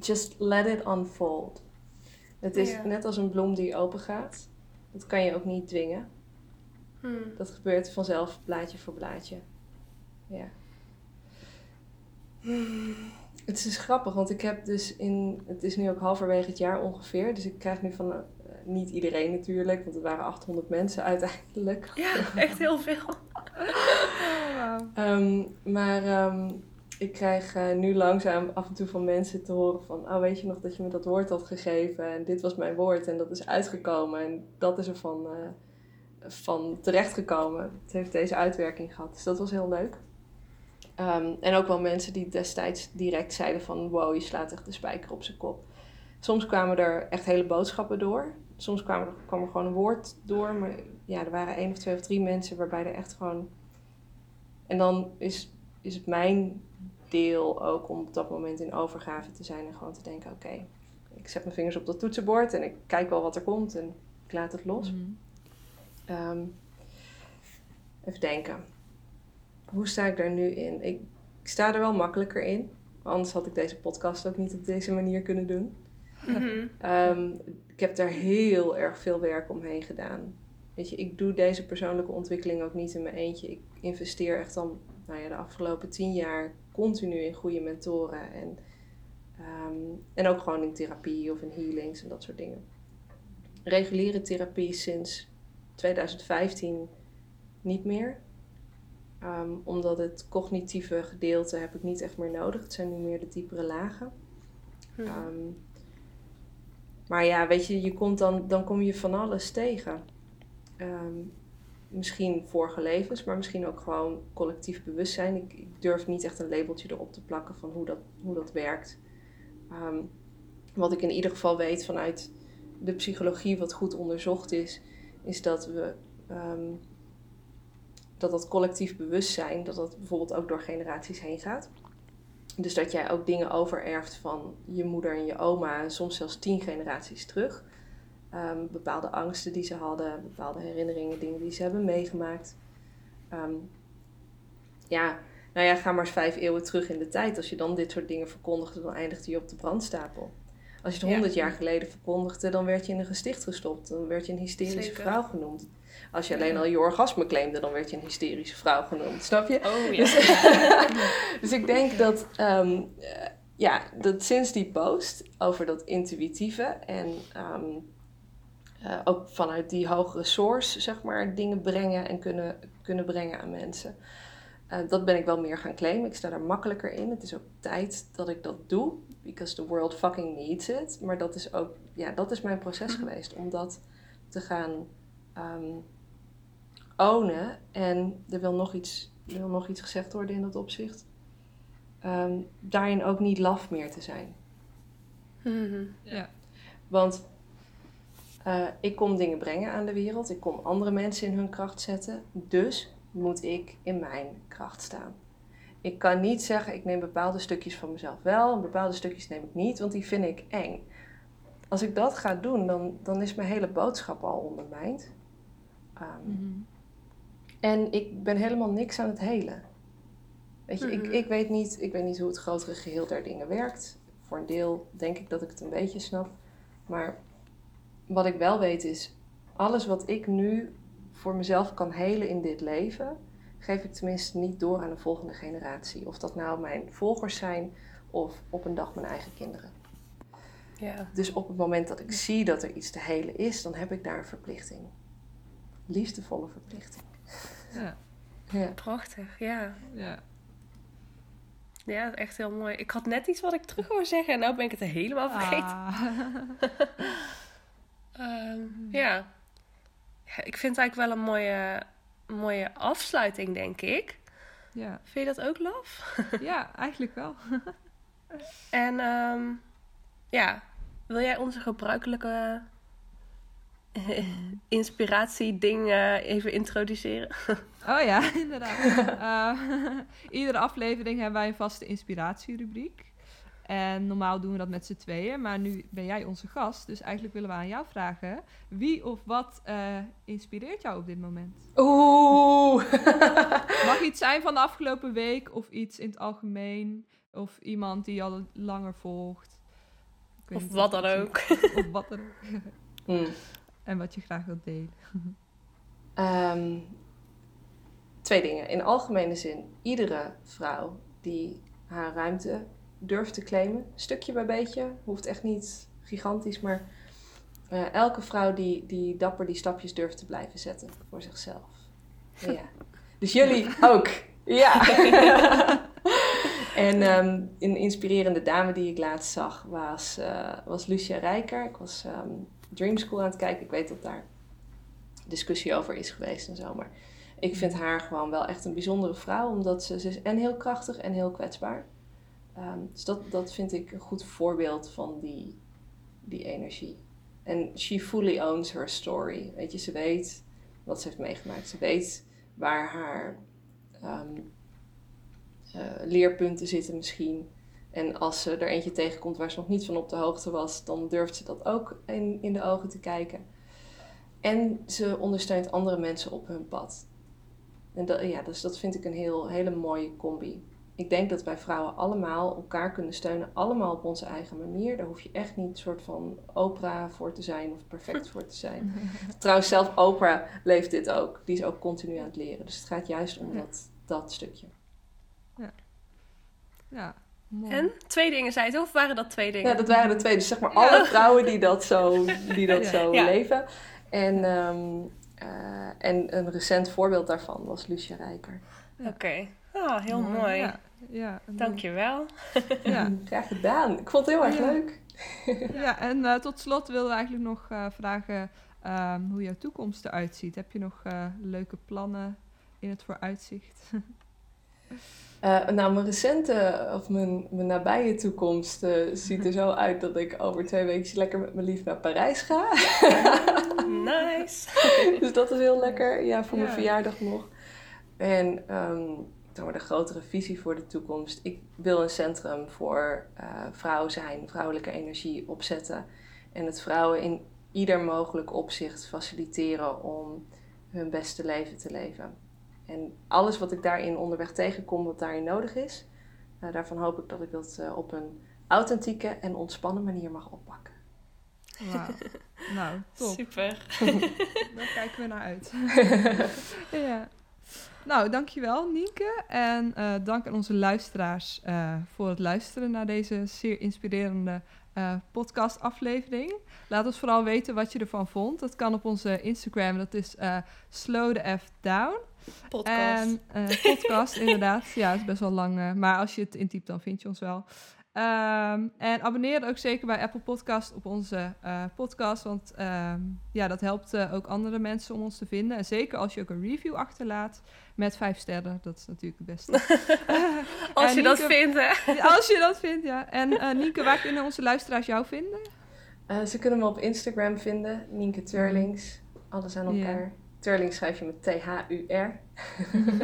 just let it unfold. Het is net als een bloem die open gaat. Dat kan je ook niet dwingen. Hmm. Dat gebeurt vanzelf, blaadje voor blaadje. Ja. Het is dus grappig, want ik heb dus in... Het is nu ook halverwege het jaar ongeveer. Dus ik krijg nu van... eh, niet iedereen natuurlijk, want het waren 800 mensen uiteindelijk. Ja, echt heel veel. Oh, wauw. Ehm, maar ehm, ik krijg eh, nu langzaam af en toe van mensen te horen van... Oh, weet je nog dat je me dat woord had gegeven? En dit was mijn woord en dat is uitgekomen. En dat is er van, eh, van terechtgekomen. Het heeft deze uitwerking gehad. Dus dat was heel leuk. Ehm, en ook wel mensen die destijds direct zeiden van... Wow, je slaat echt de spijker op zijn kop. Soms kwamen er echt hele boodschappen door. Soms kwam er, gewoon een woord door. Maar ja, er waren één of twee of drie mensen waarbij er echt gewoon... En dan is, is het mijn deel ook om op dat moment in overgave te zijn. En gewoon te denken, oké, ik zet mijn vingers op dat toetsenbord. En ik kijk wel wat er komt en ik laat het los. Mm. Ehm, even denken. Hoe sta ik daar nu in? Ik, ik sta er wel makkelijker in. Anders had ik deze podcast ook niet op deze manier kunnen doen. Mhm. Ehm, ik heb daar heel erg veel werk omheen gedaan. Weet je, ik doe deze persoonlijke ontwikkeling ook niet in mijn eentje. Ik investeer echt al nou ja, de afgelopen tien jaar continu in goede mentoren. En Ehm, en ook gewoon in therapie of in healings en dat soort dingen. Reguliere therapie sinds 2015 niet meer. Ehm, omdat het cognitieve gedeelte heb ik niet echt meer nodig. Het zijn nu meer de diepere lagen. Mhm. Ehm, maar ja, weet je, je komt dan, dan kom je van alles tegen. Ehm, misschien vorige levens, maar misschien ook gewoon collectief bewustzijn. Ik, ik, durf niet echt een labeltje erop te plakken van hoe dat, hoe dat werkt. wat ik in ieder geval weet vanuit de psychologie, wat goed onderzocht is, is dat we dat dat collectief bewustzijn, dat dat bijvoorbeeld ook door generaties heen gaat. Dus dat jij ook dingen overerft van je moeder en je oma, soms zelfs tien generaties terug. Ehm, bepaalde angsten die ze hadden, bepaalde herinneringen, dingen die ze hebben meegemaakt. Ehm, ja, nou ja, ga maar eens vijf eeuwen terug in de tijd. Als je dan dit soort dingen verkondigde, dan eindigde je op de brandstapel. Als je het honderd jaar geleden verkondigde, dan werd je in een gesticht gestopt. Dan werd je een hysterische vrouw genoemd. Als je alleen al je orgasme claimde, dan werd je een hysterische vrouw genoemd. Snap je? Oh ja. Dus, dus ik denk dat, um, ja, dat sinds die post over dat intuïtieve en ehm, eh, ook vanuit die hogere source, zeg maar, dingen brengen en kunnen, kunnen brengen aan mensen. Uh, dat ben ik wel meer gaan claimen. Ik sta daar makkelijker in. Het is ook tijd dat ik dat doe. Because the world fucking needs it. Maar dat is ook, ja, dat is mijn proces mhm. geweest. Om dat te gaan um, ownen. En er wil nog iets, er wil nog iets gezegd worden in dat opzicht. Ehm, daarin ook niet laf meer te zijn. Mhm. Ja. Want uh, ik kom dingen brengen aan de wereld. Ik kom andere mensen in hun kracht zetten. Dus moet ik in mijn kracht staan. Ik kan niet zeggen, ik neem bepaalde stukjes van mezelf wel en bepaalde stukjes neem ik niet, want die vind ik eng. Als ik dat ga doen, dan, dan is mijn hele boodschap al ondermijnd. Um, en ik ben helemaal niks aan het helen. Weet je, ik, mhm. ik, weet niet, ik weet niet hoe het grotere geheel der dingen werkt. Voor een deel denk ik dat ik het een beetje snap. Maar wat ik wel weet is, alles wat ik nu voor mezelf kan helen in dit leven, geef ik tenminste niet door aan de volgende generatie. Of dat nou mijn volgers zijn of op een dag mijn eigen kinderen. Ja. Dus op het moment dat ik zie dat er iets te helen is, dan heb ik daar een verplichting. Liefdevolle verplichting. Ja. ja. Prachtig, ja. Ja. Ja, echt heel mooi. Ik had net iets wat ik terug wou zeggen en nu ben ik het helemaal vergeten. Ah. Ehm, ja. Ik vind het eigenlijk wel een mooie, mooie afsluiting, denk ik. Ja. Vind je dat ook, Laf? ja, eigenlijk wel. en um, ja, wil jij onze gebruikelijke inspiratie-ding even introduceren? oh ja, inderdaad. uh, iedere aflevering hebben wij een vaste inspiratierubriek. En normaal doen we dat met z'n tweeën, maar nu ben jij onze gast. Dus eigenlijk willen we aan jou vragen: wie of wat uh, inspireert jou op dit moment? Oeh! Mag iets zijn van de afgelopen week of iets in het algemeen? Of iemand die je al langer volgt? Of wat dan ook. Of wat dan ook. Mm. En wat je graag wilt delen. Ehm, twee dingen. In algemene zin, iedere vrouw die haar ruimte durft te claimen, stukje bij beetje, hoeft echt niet gigantisch, maar uh, elke vrouw die, die dapper die stapjes durft te blijven zetten voor zichzelf. Ja. Dus jullie ook. Ja. en um, een inspirerende dame die ik laatst zag was, uh, was Lucia Rijker. Ik was um, Dream School aan het kijken. Ik weet dat daar discussie over is geweest en zo. Maar ik vind haar gewoon wel echt een bijzondere vrouw. Omdat ze, ze is en heel krachtig en heel kwetsbaar. Um, dus dat, dat vind ik een goed voorbeeld van die, die energie. En she fully owns her story. Weet je, ze weet wat ze heeft meegemaakt. Ze weet waar haar um, uh, leerpunten zitten misschien. En als ze er eentje tegenkomt waar ze nog niet van op de hoogte was, dan durft ze dat ook in, in de ogen te kijken. En ze ondersteunt andere mensen op hun pad. En dat, ja, dus dat vind ik een heel, hele mooie combi. Ik denk dat wij vrouwen allemaal elkaar kunnen steunen, allemaal op onze eigen manier. Daar hoef je echt niet een soort van Oprah voor te zijn of perfect voor te zijn. Trouwens, zelf Oprah leeft dit ook. Die is ook continu aan het leren. Dus het gaat juist om dat, dat stukje. Ja. Ja, Mooi. En? Twee dingen zei het, of waren dat twee dingen? Ja, dat waren de twee. Dus zeg maar alle vrouwen die dat zo, die dat Ja. zo Ja. leven. En, ehm, eh, en een recent voorbeeld daarvan was Lucia Rijker. Oké. Ah, heel mooi. Ja, ja, en- Dankjewel. Ja, Graag gedaan. Ik vond het heel erg Ja. leuk. ja, en eh, tot slot wilden we eigenlijk nog eh, vragen ehm, hoe jouw toekomst eruit ziet. Heb je nog eh, leuke plannen in het vooruitzicht? Eh, nou, mijn recente, of mijn, mijn nabije toekomst eh, ziet er zo uit dat ik over twee weken lekker met mijn lief naar Parijs ga. Nice. dus dat is heel lekker. Ja, voor mijn Ja. verjaardag nog. En ehm, zeg maar de grotere visie voor de toekomst. Ik wil een centrum voor eh, vrouw zijn, vrouwelijke energie opzetten. En het vrouwen in ieder mogelijk opzicht faciliteren om hun beste leven te leven. En alles wat ik daarin onderweg tegenkom, wat daarin nodig is, eh, daarvan hoop ik dat ik dat eh, op een authentieke en ontspannen manier mag oppakken. Wauw. nou, top. Super. Daar kijken we naar uit. ja. Nou, dankjewel Nienke. En eh, dank aan onze luisteraars eh, voor het luisteren naar deze zeer inspirerende eh podcastaflevering. Laat ons vooral weten wat je ervan vond. Dat kan op onze Instagram, dat is Slow the F Down. Podcast. En podcast, inderdaad. Ja, het is best wel lang. maar als je het intypt, dan vind je ons wel. Ehm, en abonneer ook zeker bij Apple Podcast op onze podcast. Want ehm, ja, dat helpt ook andere mensen om ons te vinden. En zeker als je ook een review achterlaat met vijf sterren. Dat is natuurlijk het beste. Als en je dat vindt, hè. als je dat vindt, ja. En eh Nienke, waar kunnen onze luisteraars jou vinden? Eh, ze kunnen me op Instagram vinden, Nienke Turlings. Alles aan elkaar. Turlings schrijf je met T-H-U-R.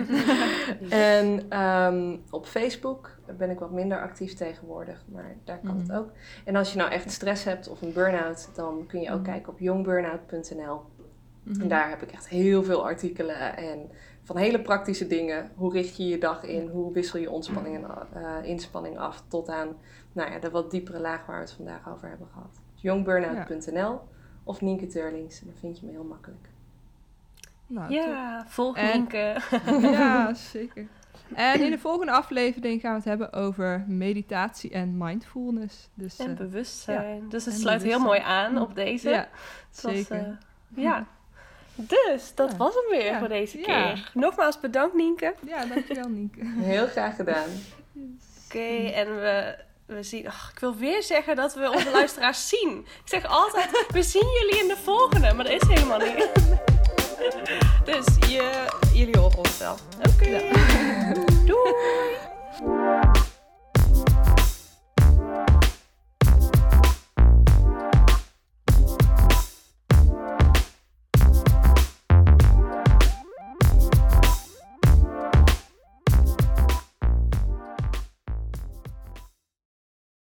en ehm, op Facebook ben ik wat minder actief tegenwoordig, maar daar kan het Mhm. ook. En als je nou echt stress hebt of een burn-out, dan kun je ook Mhm. kijken op youngburnout.nl. Mhm. En daar heb ik echt heel veel artikelen en van hele praktische dingen. Hoe richt je je dag in? Hoe wissel je ontspanning en eh, inspanning af? Tot aan nou ja, de wat diepere laag waar we het vandaag over hebben gehad. Youngburnout.nl of Nienke Turlings. En dan vind je me heel makkelijk. Nou, Ja, volg En- Nienke. Ja, zeker. En in de volgende aflevering gaan we het hebben over meditatie en mindfulness. Dus En eh, bewustzijn. Dus het En sluit heel mooi aan op deze. ja, was, zeker. eh, ja. Dus, dat was het weer voor deze keer. Nogmaals bedankt, Nienke. Ja, dankjewel, Nienke. Heel graag gedaan. Oké, en we, we zien... Ik wil weer zeggen dat we onze luisteraars zien. Ik zeg altijd, we zien jullie in de volgende. Maar dat is helemaal niet. dus jullie horen ons wel. Oké. Doei.